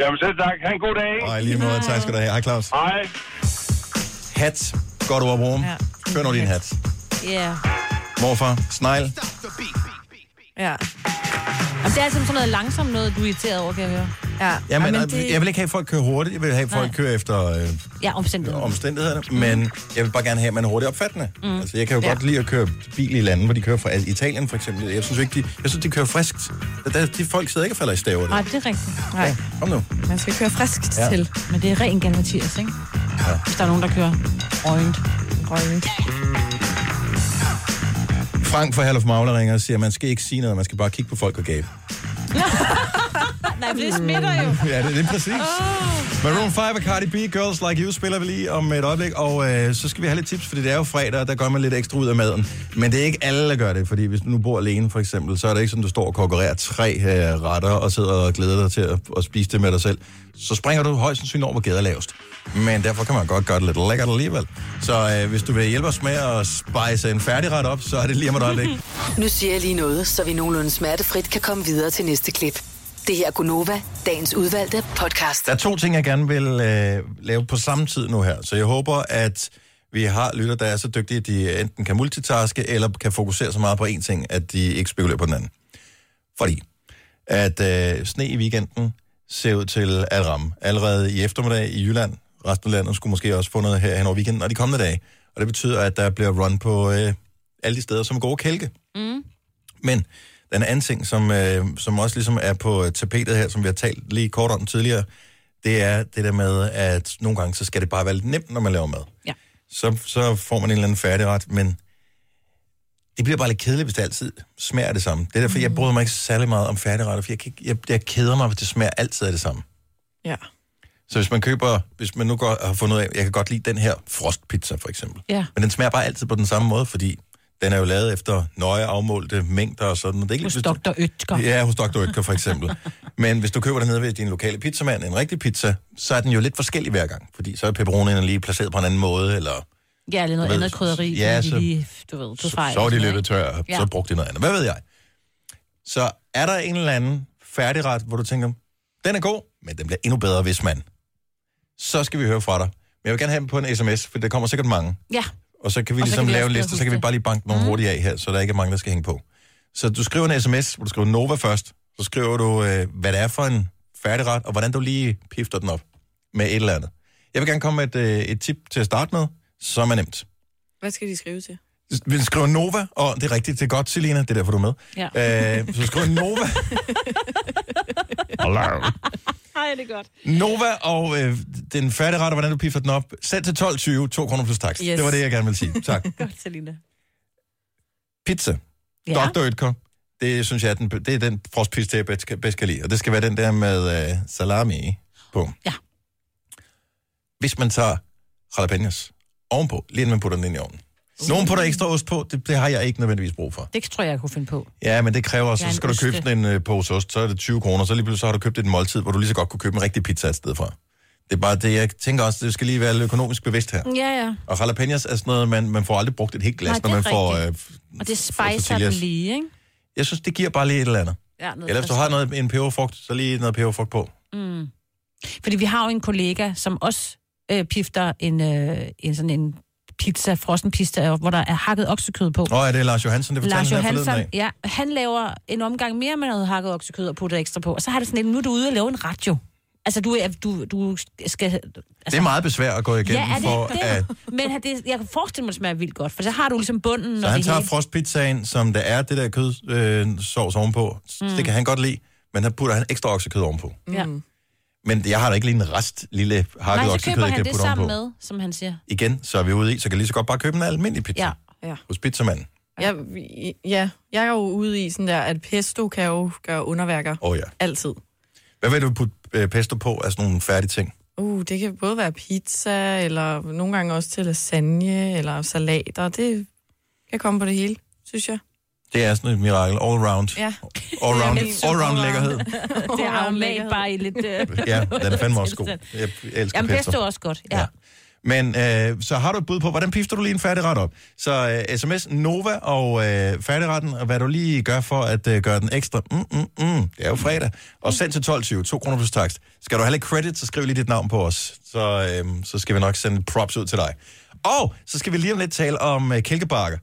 jamen selv tak. Ha' en god dag, ikke? Og lige måde, tak skal du have. Hej, Claus. Hej. Hat. Godt ord bruge. Ja. Kør nu din hat. Ja. Morfar. Snegl. Ja. Jamen, det er altså sådan noget langsomt noget, du er irriteret over, kan jeg høre. Ja. Jamen, men det... det, jeg vil ikke have, at folk kører hurtigt. Jeg vil have, at folk Nej. kører efter øh, Ja, omstændigheder. omstændighederne. Men jeg vil bare gerne have, at man er hurtigt opfattende. Mm. Altså, jeg kan jo Ja. godt lide at køre bil i lande, hvor de kører fra altså, Italien for eksempel. Jeg synes ikke, de, jeg synes, de kører friskt. Der, de folk sidder ikke og falder i staver. Nej, det er rigtigt. Nej, Kom nu. man skal køre friskt Ja. ja. til. Men det er ren Mathias, ikke? Ja. Hvis der er nogen, der kører røgent. Røgent. Frank fra Herluf Magler ringer og siger, at man skal ikke sige noget, man skal bare kigge på folk og gabe. nej, det smitter jo. Ja, det, det er præcis. Oh. Maroon 5 og Cardi B, Girls Like You, spiller vi lige om et øjeblik. Og øh, så skal vi have lidt tips, fordi det er jo fredag, og der gør man lidt ekstra ud af maden. Men det er ikke alle, der gør det, fordi hvis du nu bor alene, for eksempel, så er det ikke sådan, du står og konkurrerer tre øh, retter og sidder og glæder dig til at, at spise det med dig selv. Så springer du højst sandsynligt over, hvor gader er lavest. Men derfor kan man godt gøre det lidt lækkert alligevel. Så øh, hvis du vil hjælpe os med at spejse en færdigret op, så er det lige om et øjeblik. Nu siger jeg lige noget, så vi nogenlunde smertefrit kan komme videre til næste klip. Det her er Gunova, dagens udvalgte podcast. Der er to ting, jeg gerne vil øh, lave på samme tid nu her. Så jeg håber, at vi har lytter, der er så dygtige, at de enten kan multitaske, eller kan fokusere så meget på én ting, at de ikke spekulerer på den anden. Fordi at øh, sne i weekenden ser ud til at ramme. Allerede i eftermiddag i Jylland, resten af landet skulle måske også få noget her hen over weekenden, og de kommende dage. Og det betyder, at der bliver run på øh, alle de steder, som er gode kælke. Mm. Men den anden ting, som, øh, som også ligesom er på tapetet her, som vi har talt lige kort om tidligere, det er det der med, at nogle gange, så skal det bare være lidt nemt, når man laver mad. Ja. Så, så får man en eller anden færdigret, men det bliver bare lidt kedeligt, hvis det altid smager det samme. Det er derfor, mm. jeg bryder mig ikke særlig meget om færdigretter, for jeg, kan, jeg, jeg keder mig, hvis det smager altid af det samme. Ja. Så hvis man køber, hvis man nu går, har fundet ud af, jeg kan godt lide den her frostpizza for eksempel. Ja. Men den smager bare altid på den samme måde, fordi den er jo lavet efter nøje afmålte mængder og sådan. Det er ikke, Hos Dr. Øtker. Ja, hos Dr. Øtker for eksempel. Men hvis du køber den nede ved din lokale pizzamand, en rigtig pizza, så er den jo lidt forskellig hver gang. Fordi så er pepperonien lige placeret på en anden måde, eller Ja, eller noget ved, andet krydderi, ja, så- de lige, du ved, du så, så er de løbet tør, Ja. så brugte de noget andet. Hvad ved jeg? Så er der en eller anden færdigret, hvor du tænker, den er god, men den bliver endnu bedre, hvis man. Så skal vi høre fra dig. Men jeg vil gerne have dem på en sms, for der kommer sikkert mange. Ja, Og så kan vi Og ligesom kan vi lave en liste, så kan vi bare lige banke nogle mm. hurtigt af her, så der ikke er mange, der skal hænge på. Så du skriver en sms, hvor du skriver Nova først. Så skriver du, øh, hvad det er for en færdigret, og hvordan du lige pifter den op med et eller andet. Jeg vil gerne komme med et, øh, et tip til at starte med, som er nemt. Hvad skal de skrive til? Vi skriver Nova, og det er rigtigt, det er godt, Selina, det er derfor, du er med. Ja. Øh, så skriver Nova. Hello. Ej, det er godt. Nova og øh, den færdige ret, og hvordan du pifter den op. Send til 12.20, 2 kroner plus tax. Yes. Det var det, jeg gerne ville sige. Tak. Godt, Selina. Pizza. Ja. Dr. Oetker. Det synes jeg, er den, det er den frostpizza, jeg bedst, bedst kan lide. Og det skal være den der med øh, salami på. Ja. Hvis man tager jalapenos ovenpå, lige inden man putter den ind i ovnen. Nogen putter ekstra ost på, det, det har jeg ikke nødvendigvis brug for. Det tror jeg, jeg kunne finde på. Ja, men det kræver, er så skal du købe sådan en øh, pose ost, så er det 20 kroner, så lige pludselig så har du købt et måltid, hvor du lige så godt kunne købe en rigtig pizza et sted fra. Det er bare det, jeg tænker også, det skal lige være økonomisk bevidst her. Ja, ja. Og jalapenos er sådan noget, man, man får aldrig brugt et helt glas, Nej, når man får... Øh, rigtigt. Og det spicer den lige, ikke? jeg synes, det giver bare lige et eller andet. Ja, noget Eller hvis du har noget, en peberfrugt, så lige noget peberfrugt på. Mm. Fordi vi har jo en kollega, som også øh, pifter en, øh, en sådan en pizza, frossen pizza, hvor der er hakket oksekød på. Åh, oh, er det Lars Johansen, det fortalte Lars han her ja, han laver en omgang mere med noget hakket oksekød og putter ekstra på. Og så har det sådan en, nu er du ude og lave en radio. Altså, du, du, du skal... Altså, Det er meget besvær at gå igennem ja, er det for ikke at... det? Men det, jeg kan forestille mig, det smager vildt godt, for så har du ligesom bunden Så og han det tager hele. frostpizzaen, som der er det der kødsovs øh, ovenpå. Mm. Det kan han godt lide, men han putter han ekstra oksekød ovenpå. Ja. Men jeg har da ikke lige en rest lille hakket Nej, så køber oksekød, jeg han kan det putte sammen ovenpå. med, som han siger. Igen, så er vi ude i, så kan jeg lige så godt bare købe en almindelig pizza Ja. Ja. hos pizzamanden. Ja, ja, jeg er jo ude i sådan der, at pesto kan jo gøre underværker. Åh oh, ja. Altid. Hvad vil du putte øh, pesto på af sådan nogle færdige ting? Uh, det kan både være pizza, eller nogle gange også til lasagne, eller salater. Det kan komme på det hele, synes jeg. Det er sådan et mirakel. All around. Ja. All round, Det er all round lækkerhed. Det er aromat bare i lidt... Øh, Ja, den er fandme også god. Jeg elsker Jamen, pesto. pesto er også godt, ja. ja. Men øh, så har du et bud på, hvordan pifter du lige en færdigret op? Så øh, sms Nova og øh, færdigretten, og hvad du lige gør for at øh, gøre den ekstra. Mm, mm, mm. Det er jo fredag. Og send til 12.20, 2 kroner plus takst. Skal du have lidt credit, så skriv lige dit navn på os. Så, øh, så skal vi nok sende props ud til dig. Og så skal vi lige om lidt tale om øh, kælkebakker.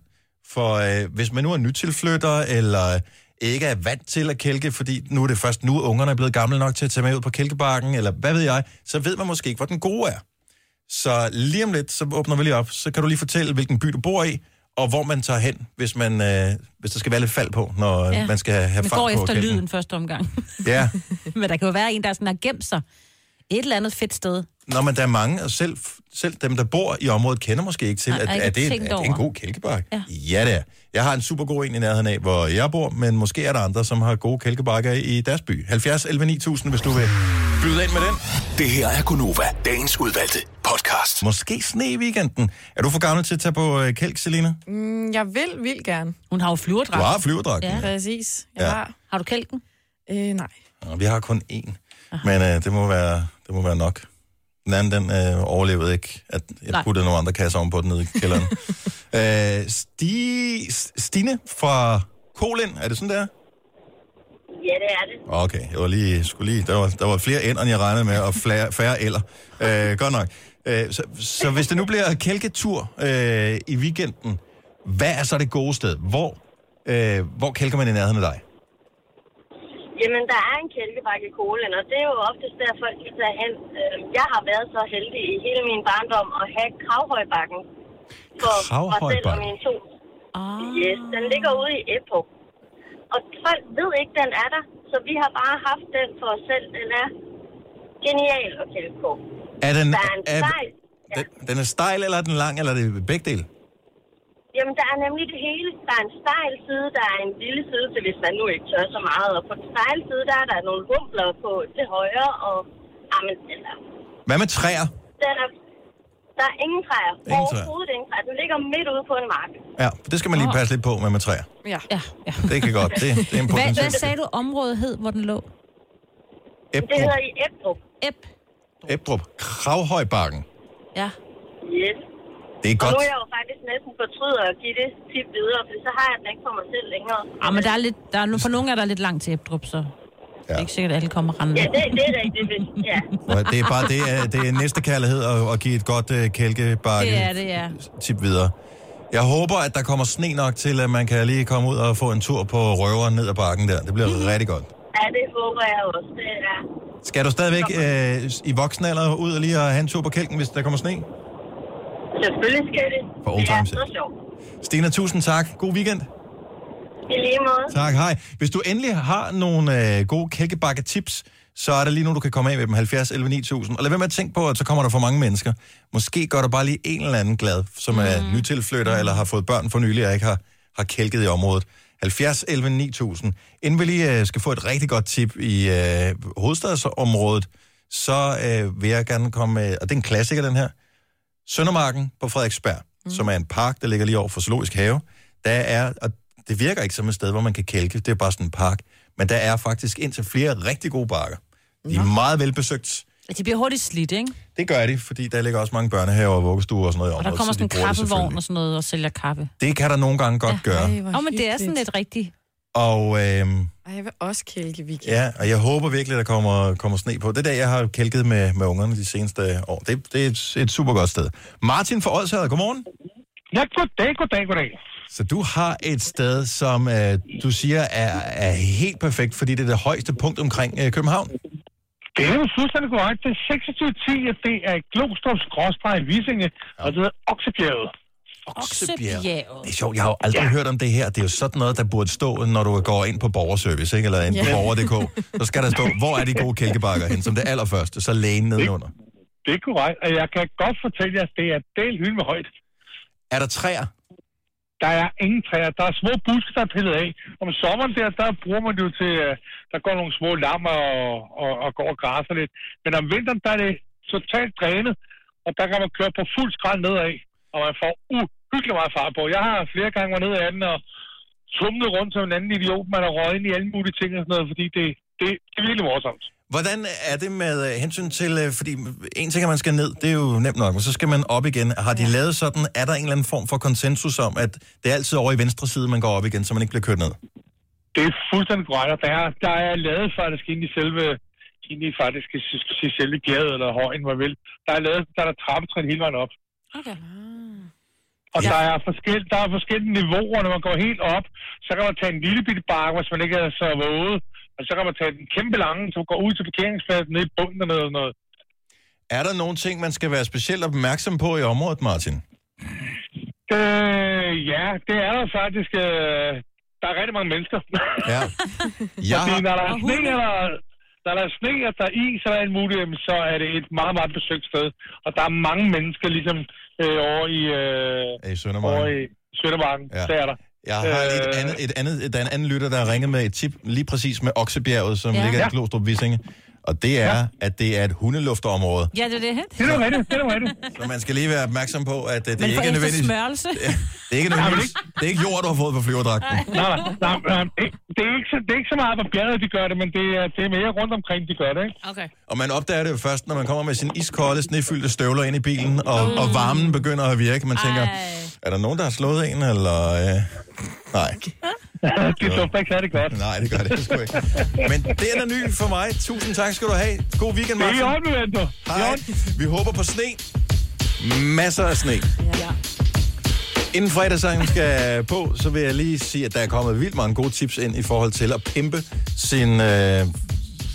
For øh, hvis man nu er nytilflytter, eller ikke er vant til at kælke, fordi nu er det først nu, ungerne er blevet gamle nok til at tage med ud på kælkebakken, eller hvad ved jeg, så ved man måske ikke, hvor den gode er. Så lige om lidt, så åbner vi lige op. Så kan du lige fortælle, hvilken by du bor i, og hvor man tager hen, hvis, man, øh, hvis der skal være lidt fald på, når ja. man skal have Man fart går på efter kælken. lyden første omgang. Ja, Men der kan jo være en, der sådan har gemt sig Et eller andet fedt sted. Nå, men der er mange, og selv, selv dem, der bor i området, kender måske ikke til, at, er, ikke det, er, det en god kælkebakke? Ja. ja, det er. Jeg har en super god en i nærheden af, hvor jeg bor, men måske er der andre, som har gode kælkebakker i deres by. 70 11 9000, hvis du vil byde ind med den. Det her er Gunova, dagens udvalgte podcast. Måske sne i weekenden. Er du for gammel til at tage på øh, kælk, Selina? Mm, jeg vil vildt gerne. Hun har jo Du flyverdragt. har flyverdragten. Ja. Præcis. Jeg Ja. har. Har du kælken? Øh, nej. Og vi har kun én. Men øh, det, må være, det må være nok. Den anden, den øh, overlevede ikke, at jeg Nej. puttede nogle andre kasser om på den nede i kælderen. øh, Sti, Stine fra Kolin, er det sådan der? Ja, det er det. Okay, jeg var lige, skulle lige, der, var, der var flere ender, end jeg regnede med, og flere, færre eller. Øh, godt nok. Øh, så, så hvis det nu bliver kælketur øh, i weekenden, hvad er så det gode sted? Hvor, øh, hvor kælker man i nærheden af dig? Jamen, der er en kælkebakke i Kolen, og det er jo oftest der, folk skal tage hen. Øh, Jeg har været så heldig i hele min barndom at have Kravhøjbakken for mig selv og Kravhøjbakken? mine to. Ah. Yes, den ligger ude i Eppo. Og folk ved ikke, den er der, så vi har bare haft den for os selv. Den er genial at kælke på. Er den, Der er en er, stejl. Ja. den, den er stejl, eller er den lang, eller er det begge dele? Jamen, der er nemlig det hele. Der er en stejl side, der er en lille side til, hvis man nu ikke tør så meget. Og på den stejle side, der er der nogle humpler på til højre, og... Jamen, eller, Hvad med træer? den er, der er ingen træer. Ingen træer. Overhovedet ingen træer. Den ligger midt ude på en mark. Ja, det skal man lige passe lidt på med med træer. Ja. Ja, ja. Det kan godt. Det, det er en Hvad, hvad sagde du området hed, hvor den lå? Det Ebdrup. hedder i Ebdrup. Ep. Ebdrup. Kravhøjbakken. Ja. Yes. Det er Og godt. nu er jeg jo faktisk næsten fortryder at give det tip videre, for så har jeg den ikke for mig selv længere. Ah, men der er lidt, der er, nu- for nogle er der lidt langt til Ebdrup, så det er ikke sikkert, at alle kommer rendende. Ja, det, det er rigtigt. Ja. Og Det er bare det er, det er næste kærlighed at, at give et godt uh, kælkebakke Det er det, ja. tip videre. Jeg håber, at der kommer sne nok til, at man kan lige komme ud og få en tur på røveren ned ad bakken der. Det bliver Mhm. rigtig godt. ja, det håber jeg også. Det er... Skal du stadigvæk øh, i voksen alder ud og lige at have en tur på kælken, hvis der kommer sne? Selvfølgelig skal det. For old det er times så sjovt. Stina, tusind tak. God weekend. I lige måde. Tak, hej. Hvis du endelig har nogle øh, gode kælkebakke-tips, så er der lige nu, du kan komme af med dem 70 11 9000. Og lad være med at tænke på, at så kommer der for mange mennesker. Måske gør der bare lige en eller anden glad, som er nytilflytter eller har fået børn for nylig og ikke har, har kælket i området. 70 11 9000. Inden vi lige øh, skal få et rigtig godt tip i øh, hovedstadsområdet, så øh, vil jeg gerne komme med, og det er en klassiker den her, Søndermarken på Frederiksberg, mm. som er en park, der ligger lige over for Zoologisk Have. Der er, og det virker ikke som et sted, hvor man kan kælke, det er bare sådan en park, men der er faktisk indtil flere rigtig gode bakker. De er meget velbesøgt. De bliver hurtigt slidt, ikke? Det gør de, fordi der ligger også mange børnehaver og vuggestuer og sådan noget i Og der området, kommer så sådan de en bruger det kaffevogn selvfølgelig. og sådan noget og sælger kaffe. Det kan der nogle gange godt ja. gøre. Åh, men det er sådan lidt rigtigt. Og, øh, Ej, jeg vil også kælke weekend. ja, og jeg håber virkelig, der kommer, kommer sne på. Det er der, jeg har kælket med, med ungerne de seneste år. Det, det er et, et super godt sted. Martin fra Odsherred, godmorgen. Ja, goddag, goddag, goddag. Så du har et sted, som øh, du siger er, er helt perfekt, fordi det er det højeste punkt omkring øh, København. Det er jo fuldstændig korrekt. Det er 2610, at det er Glostrup skråstreg Visinge, og det hedder Oksebjerget. Oksebjerg. Det er sjovt, jeg har jo aldrig ja. hørt om det her. Det er jo sådan noget, der burde stå, når du går ind på borgerservice, ikke? eller ind på Ja. borger.dk. Så skal der stå, hvor er de gode kælkebakker hen, som det allerførste, så lægen nedenunder. Det er korrekt, og jeg kan godt fortælle jer, at det er del hylde med højt. Er der træer? Der er ingen træer. Der er små buske, der er pillet af. Om sommeren der, der bruger man det jo til, øh, der går nogle små lammer og, og, og går og græsser lidt. Men om vinteren, der er det totalt drænet, og der kan man køre på fuld skrald nedad, og man får uhyggelig meget fart på. Jeg har flere gange været nede af den og tumlet rundt som en anden idiot. Man har røget ind i alle mulige ting og sådan noget, fordi det, det, det er virkelig morsomt. Hvordan er det med øh, hensyn til, øh, fordi en ting er, at man skal ned, det er jo nemt nok, men så skal man op igen. Har de lavet sådan, er der en eller anden form for konsensus om, at det er altid over i venstre side, man går op igen, så man ikke bliver kørt ned? Det er fuldstændig korrekt, og der er, der er lavet faktisk ind i selve, ind i faktisk, sige, selve gade eller højen, hvad vil. Der er lavet, der er der trappetrin hele vejen op. Okay. Og ja. der er, forskel, der er forskellige niveauer, når man går helt op, så kan man tage en lille bitte bakke, hvis man ikke er så våget. Og så kan man tage den kæmpe lange, som går ud til parkeringspladsen nede i bunden og noget. noget. Er der nogle ting, man skal være specielt opmærksom på i området, Martin? Øh, ja, det er der faktisk. Øh, der er rigtig mange mennesker. Ja. Jeg Fordi har- når der er sne, hunde. Eller, der er der sne, og der er is, og der er alt muligt, jamen, så er det et meget, meget besøgt sted. Og der er mange mennesker ligesom øh, over i, øh, I Søndermarken. over i Søndermarken. Ja. Der er der. Jeg har et Øh, andet, et andet, der er en anden lytter, der har ringet med et tip lige præcis med Oksebjerget, som Ja. ligger i Ja. Glostrup Vissinge. Og det er, at det er et hundeluftområde. Ja, det er det. Det er rigtigt, det er rigtigt. Så man skal lige være opmærksom på, at øh, det Men ikke er nødvendigt. smørelse. Det er ikke nødvendigt. Det er ikke jord, du har fået på flyverdragten. Nej, nej, nej, det, er ikke så, det er ikke så meget på bjerget, de gør det, men det er, det er mere rundt omkring, de gør det. Ikke? Okay. Og man opdager det jo først, når man kommer med sin iskolde, snefyldte støvler ind i bilen, og, og varmen begynder at virke. Man tænker, Ej. er der nogen, der har slået en, eller... Øh... Nej. det dufter ikke særlig godt. Nej, det gør det sgu ikke. Men det er ny for mig. Tusind tak skal du have. God weekend, Det er i Martin. orden. Hej. Vi håber på sne. Masser af sne. Ja. Inden fredagssangen skal på, så vil jeg lige sige, at der er kommet vildt mange gode tips ind i forhold til at pimpe sin, øh,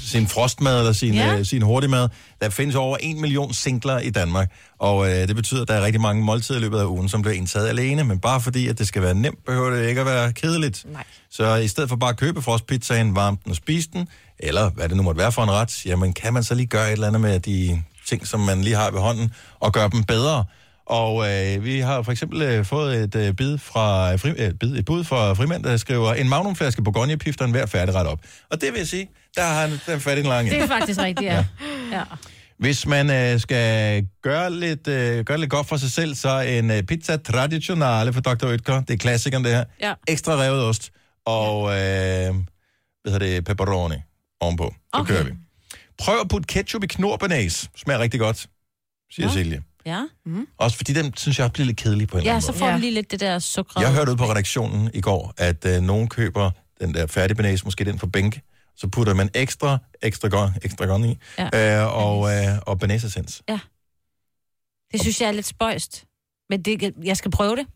sin frostmad eller sin, Ja. øh, sin hurtigmad. Der findes over en million singler i Danmark, og øh, det betyder, at der er rigtig mange måltider i løbet af ugen, som bliver indtaget alene, men bare fordi, at det skal være nemt, behøver det ikke at være kedeligt. Nej. Så i stedet for bare at købe frostpizzaen, varme den og spise den, eller hvad det nu måtte være for en ret, jamen kan man så lige gøre et eller andet med de ting, som man lige har ved hånden, og gøre dem bedre. Og øh, vi har for eksempel øh, fået et øh, bid fra fri, øh, bid, et bud fra Frimand, der skriver, en magnumflaske Bourgogne pifter hver færdigret op. Og det vil jeg sige, der har han den fat i en lang Det er faktisk rigtigt, ja. ja. Hvis man øh, skal gøre lidt, øh, gøre lidt godt for sig selv, så en øh, pizza traditionale for Dr. Oetker, det er klassikeren det her. Ja. Ekstra revet ost og øh, hvad hedder det, pepperoni ovenpå. Så Okay. kører vi. Prøv at putte ketchup i knorbanæs. Smager rigtig godt, siger Nå. Silje. Ja. Mm. Også fordi den, synes jeg, bliver lidt kedelig på en eller ja, anden så måde. får Ja. du lige lidt det der sukker. Jeg hørte ud på redaktionen i går, at øh, nogen køber den der færdigbanæs, måske den for bænke, så putter man ekstra, ekstra godt, ekstra godt i, Ja. øh, og, øh, og banæsessens. Det synes jeg er lidt spøjst. Men det, jeg skal prøve det.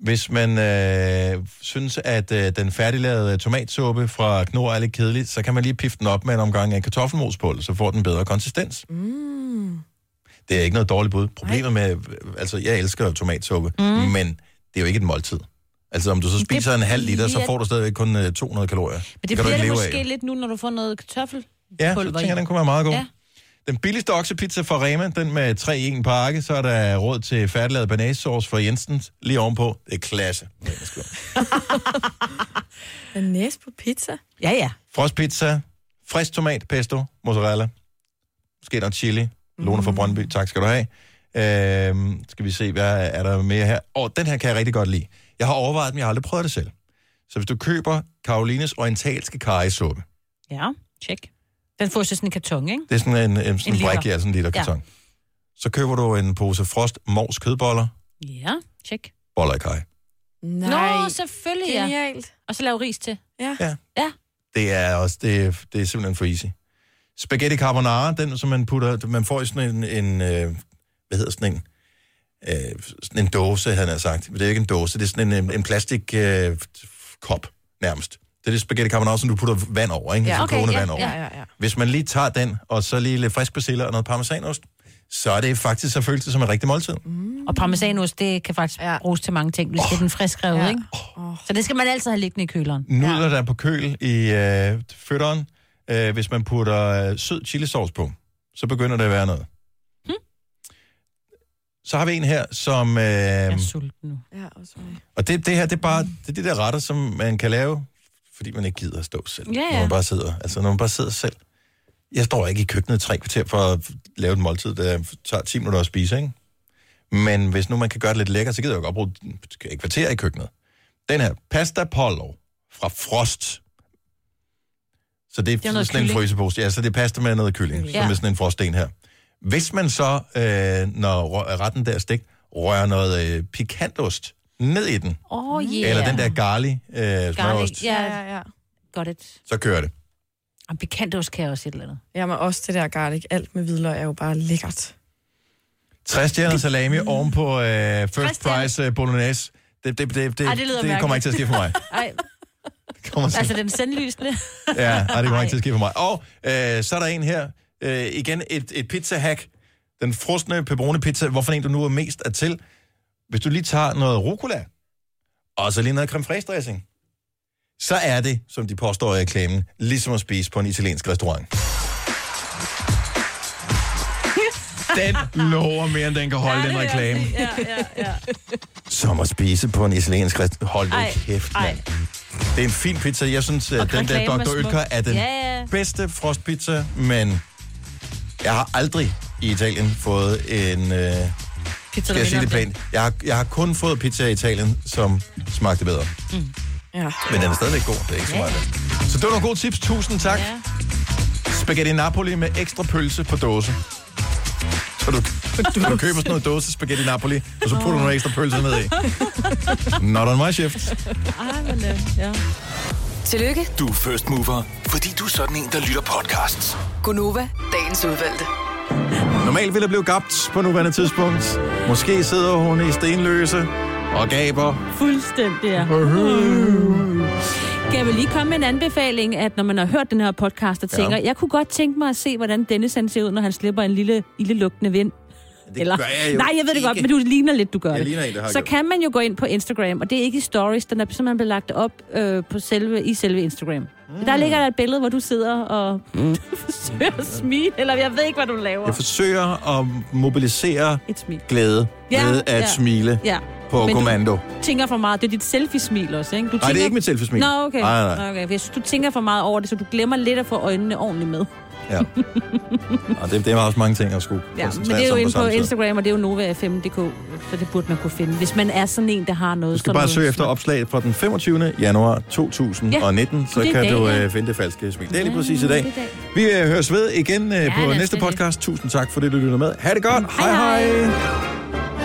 Hvis man øh, synes, at øh, den færdiglavede tomatsuppe fra Knorr er lidt kedelig, så kan man lige pifte den op med en omgang af kartoffelmos på, så får den bedre konsistens. Mm. Det er ikke noget dårligt bud. Problemet med, altså jeg elsker jo tomatsuppe, mm. men det er jo ikke et måltid. Altså om du så Det spiser en halv liter, så bliver- får du stadigvæk kun øh, 200 kalorier. Men det du bliver ikke det måske af. lidt nu, når du får noget kartoffel. Ja, så tænker jeg, i. den kunne være meget god. Ja. Den billigste oksepizza fra Rema, den med 3 i en pakke, så er der råd til færdiglavet banæssauce fra Jensens lige ovenpå. Det er klasse. Næs på pizza? Ja, ja. Frostpizza, frisk tomat, pesto, mozzarella, måske noget chili, Lone fra Brøndby, tak skal du have. Øhm, skal vi se, hvad er der mere her? Åh, den her kan jeg rigtig godt lide. Jeg har overvejet den, jeg har aldrig prøvet det selv. Så hvis du køber Karolines orientalske karisuppe, Ja, tjek. Den får så sådan en karton, ikke? det er sådan en, en, sådan En en brik, ja, sådan en liter Ja. karton. Så køber du en pose frost mors kødboller, Ja, tjek. boller i kaj. Nej. Nå, selvfølgelig, ja. Genialt. Og så lave ris til. Ja. Ja. Ja. Det er også, det, er- det er simpelthen for easy. Spaghetti carbonara, den som man putter, man får i sådan en, en øh, hvad hedder sådan en, øh, sådan en dåse, han har sagt. Det er ikke en dåse, det er sådan en, en plastik øh, kop, nærmest. Det er det spaghetti carbonara, som du putter vand over, ikke? Ja, okay, kogende ja, vand over. Ja, ja, ja. Hvis man lige tager den, og så lige lidt frisk persille og noget parmesanost, så er det faktisk, så føles det som en rigtig måltid. Og parmesanost, det kan faktisk Ja. ja. bruges til mange ting, hvis det er den friskrevet, Ja. ja. ikke? Så det skal man altid have liggende i køleren. Nudler, der er på køl i øh, fødderen, øh, hvis man putter øh, sød chilisauce på, så begynder det at være noget. Hm? Så har vi en her, som... Øh, Jeg er sulten nu. Ja, også mig. og det, det her, det er bare det, er de der retter, som man kan lave, fordi man ikke gider at stå selv. Ja, ja. Når man bare sidder, altså når man bare sidder selv. Jeg står ikke i køkkenet i tre kvarter for at lave et måltid, der tager 10 minutter at spise, ikke? Men hvis nu man kan gøre det lidt lækkert, så gider jeg jo godt bruge et kvarter i køkkenet. Den her, pasta pollo fra Frost. Så det er, Det er sådan en kylling. frysepose. Ja, så det er pasta med noget kylling, Ja. som er sådan en froststen her. Hvis man så, øh, når retten der er stegt, rører noget øh, pikantost ned i den, Åh, oh, yeah. eller den der garlic øh, smørost, Garlic, Ja, ja, ja, ja. godt et. så kører det. Og pikantost kan jeg også et eller andet. Jamen også det der garlic. Alt med hvidløg er jo bare lækkert. 60 stjerner salami oven på øh, First 60 stjerner. Price øh, Bolognese. Det, det, det, det, Ej, det det kommer ikke til at ske for mig. Ej, kommer til- altså den sendlysende. Ja, nej, det kommer ikke til at ske for mig. Og øh, så er der en her. Øh, igen et, et pizza-hack. Den frosne pepperoni-pizza, hvorfor en du nu er mest er til. Hvis du lige tager noget rucola, og så lige noget creme fraiche dressing, så er det, som de påstår i reklamen, ligesom at spise på en italiensk restaurant. Den lover mere, end den kan holde, den reklame. Ja, ja, ja. Som at spise på en italiensk restaurant. Hold nu kæft, ej. Det er en fin pizza. Jeg synes, at den der er Dr. Oetker er den Ja, ja. bedste frostpizza, men jeg har aldrig i Italien fået en... Øh, Pizza, skal jeg sige det pænt? Jeg har, jeg har kun fået pizza i Italien, som smagte bedre. Ja. Men den er stadigvæk god. Det er ikke så meget. Så det var nogle gode tips. Tusind tak. Ja. Spaghetti Napoli med ekstra pølse på dåse. Så du, du, du køber sådan noget dåse spaghetti Napoli, og så putter du nogle ekstra pølser ned i. Not on my shift. Ej, men, ja. Tillykke, Du er first mover, fordi du er sådan en, der lytter podcasts. Gunova, dagens udvalgte. Normalt ville der blive gabt på nuværende tidspunkt. Måske sidder hun i stenløse og gaber. Fuldstændig, ja. Kan jeg vel lige komme med en anbefaling, at når man har hørt den her podcast og tænker, Ja. jeg kunne godt tænke mig at se, hvordan Dennis han ser ud, når han slipper en lille, lille lugtende vind. Det gør jeg jo Nej, jeg ved det ikke. godt, men du ligner lidt, du gør Jeg det. ligner en, der har Så gjort kan man jo gå ind på Instagram, og det er ikke i stories, den er simpelthen blevet lagt op øh, på selve, i selve Instagram. Mm. Der ligger der et billede, hvor du sidder og forsøger at smile, eller jeg ved ikke, hvad du laver. Jeg forsøger at mobilisere Et smil. glæde Ja, ved at ja. smile Ja. På Men kommando. Du tænker for meget. Det er dit selfie-smil også, ikke? Du Nej, det er ikke mit selfie-smil. Nå, okay. Nej, nej. okay. for Jeg synes, du tænker for meget over det, så du glemmer lidt at få øjnene ordentligt med. Ja. Og det, det var også mange ting at skulle Ja, men det er jo inde på tid. Instagram, og det er jo nova5.dk, så det burde man kunne finde. Hvis man er sådan en, der har noget... Du skal bare noget søge efter smukt. opslag fra den 25. januar 2019, Ja, så det kan dag, du ja. øh, finde det falske smil. Det er lige præcis i dag. det dag. Vi øh, høres ved igen øh, Ja, på næste det. podcast. Tusind tak, fordi du lytter med. Ha' det godt. Hej, hej. hej.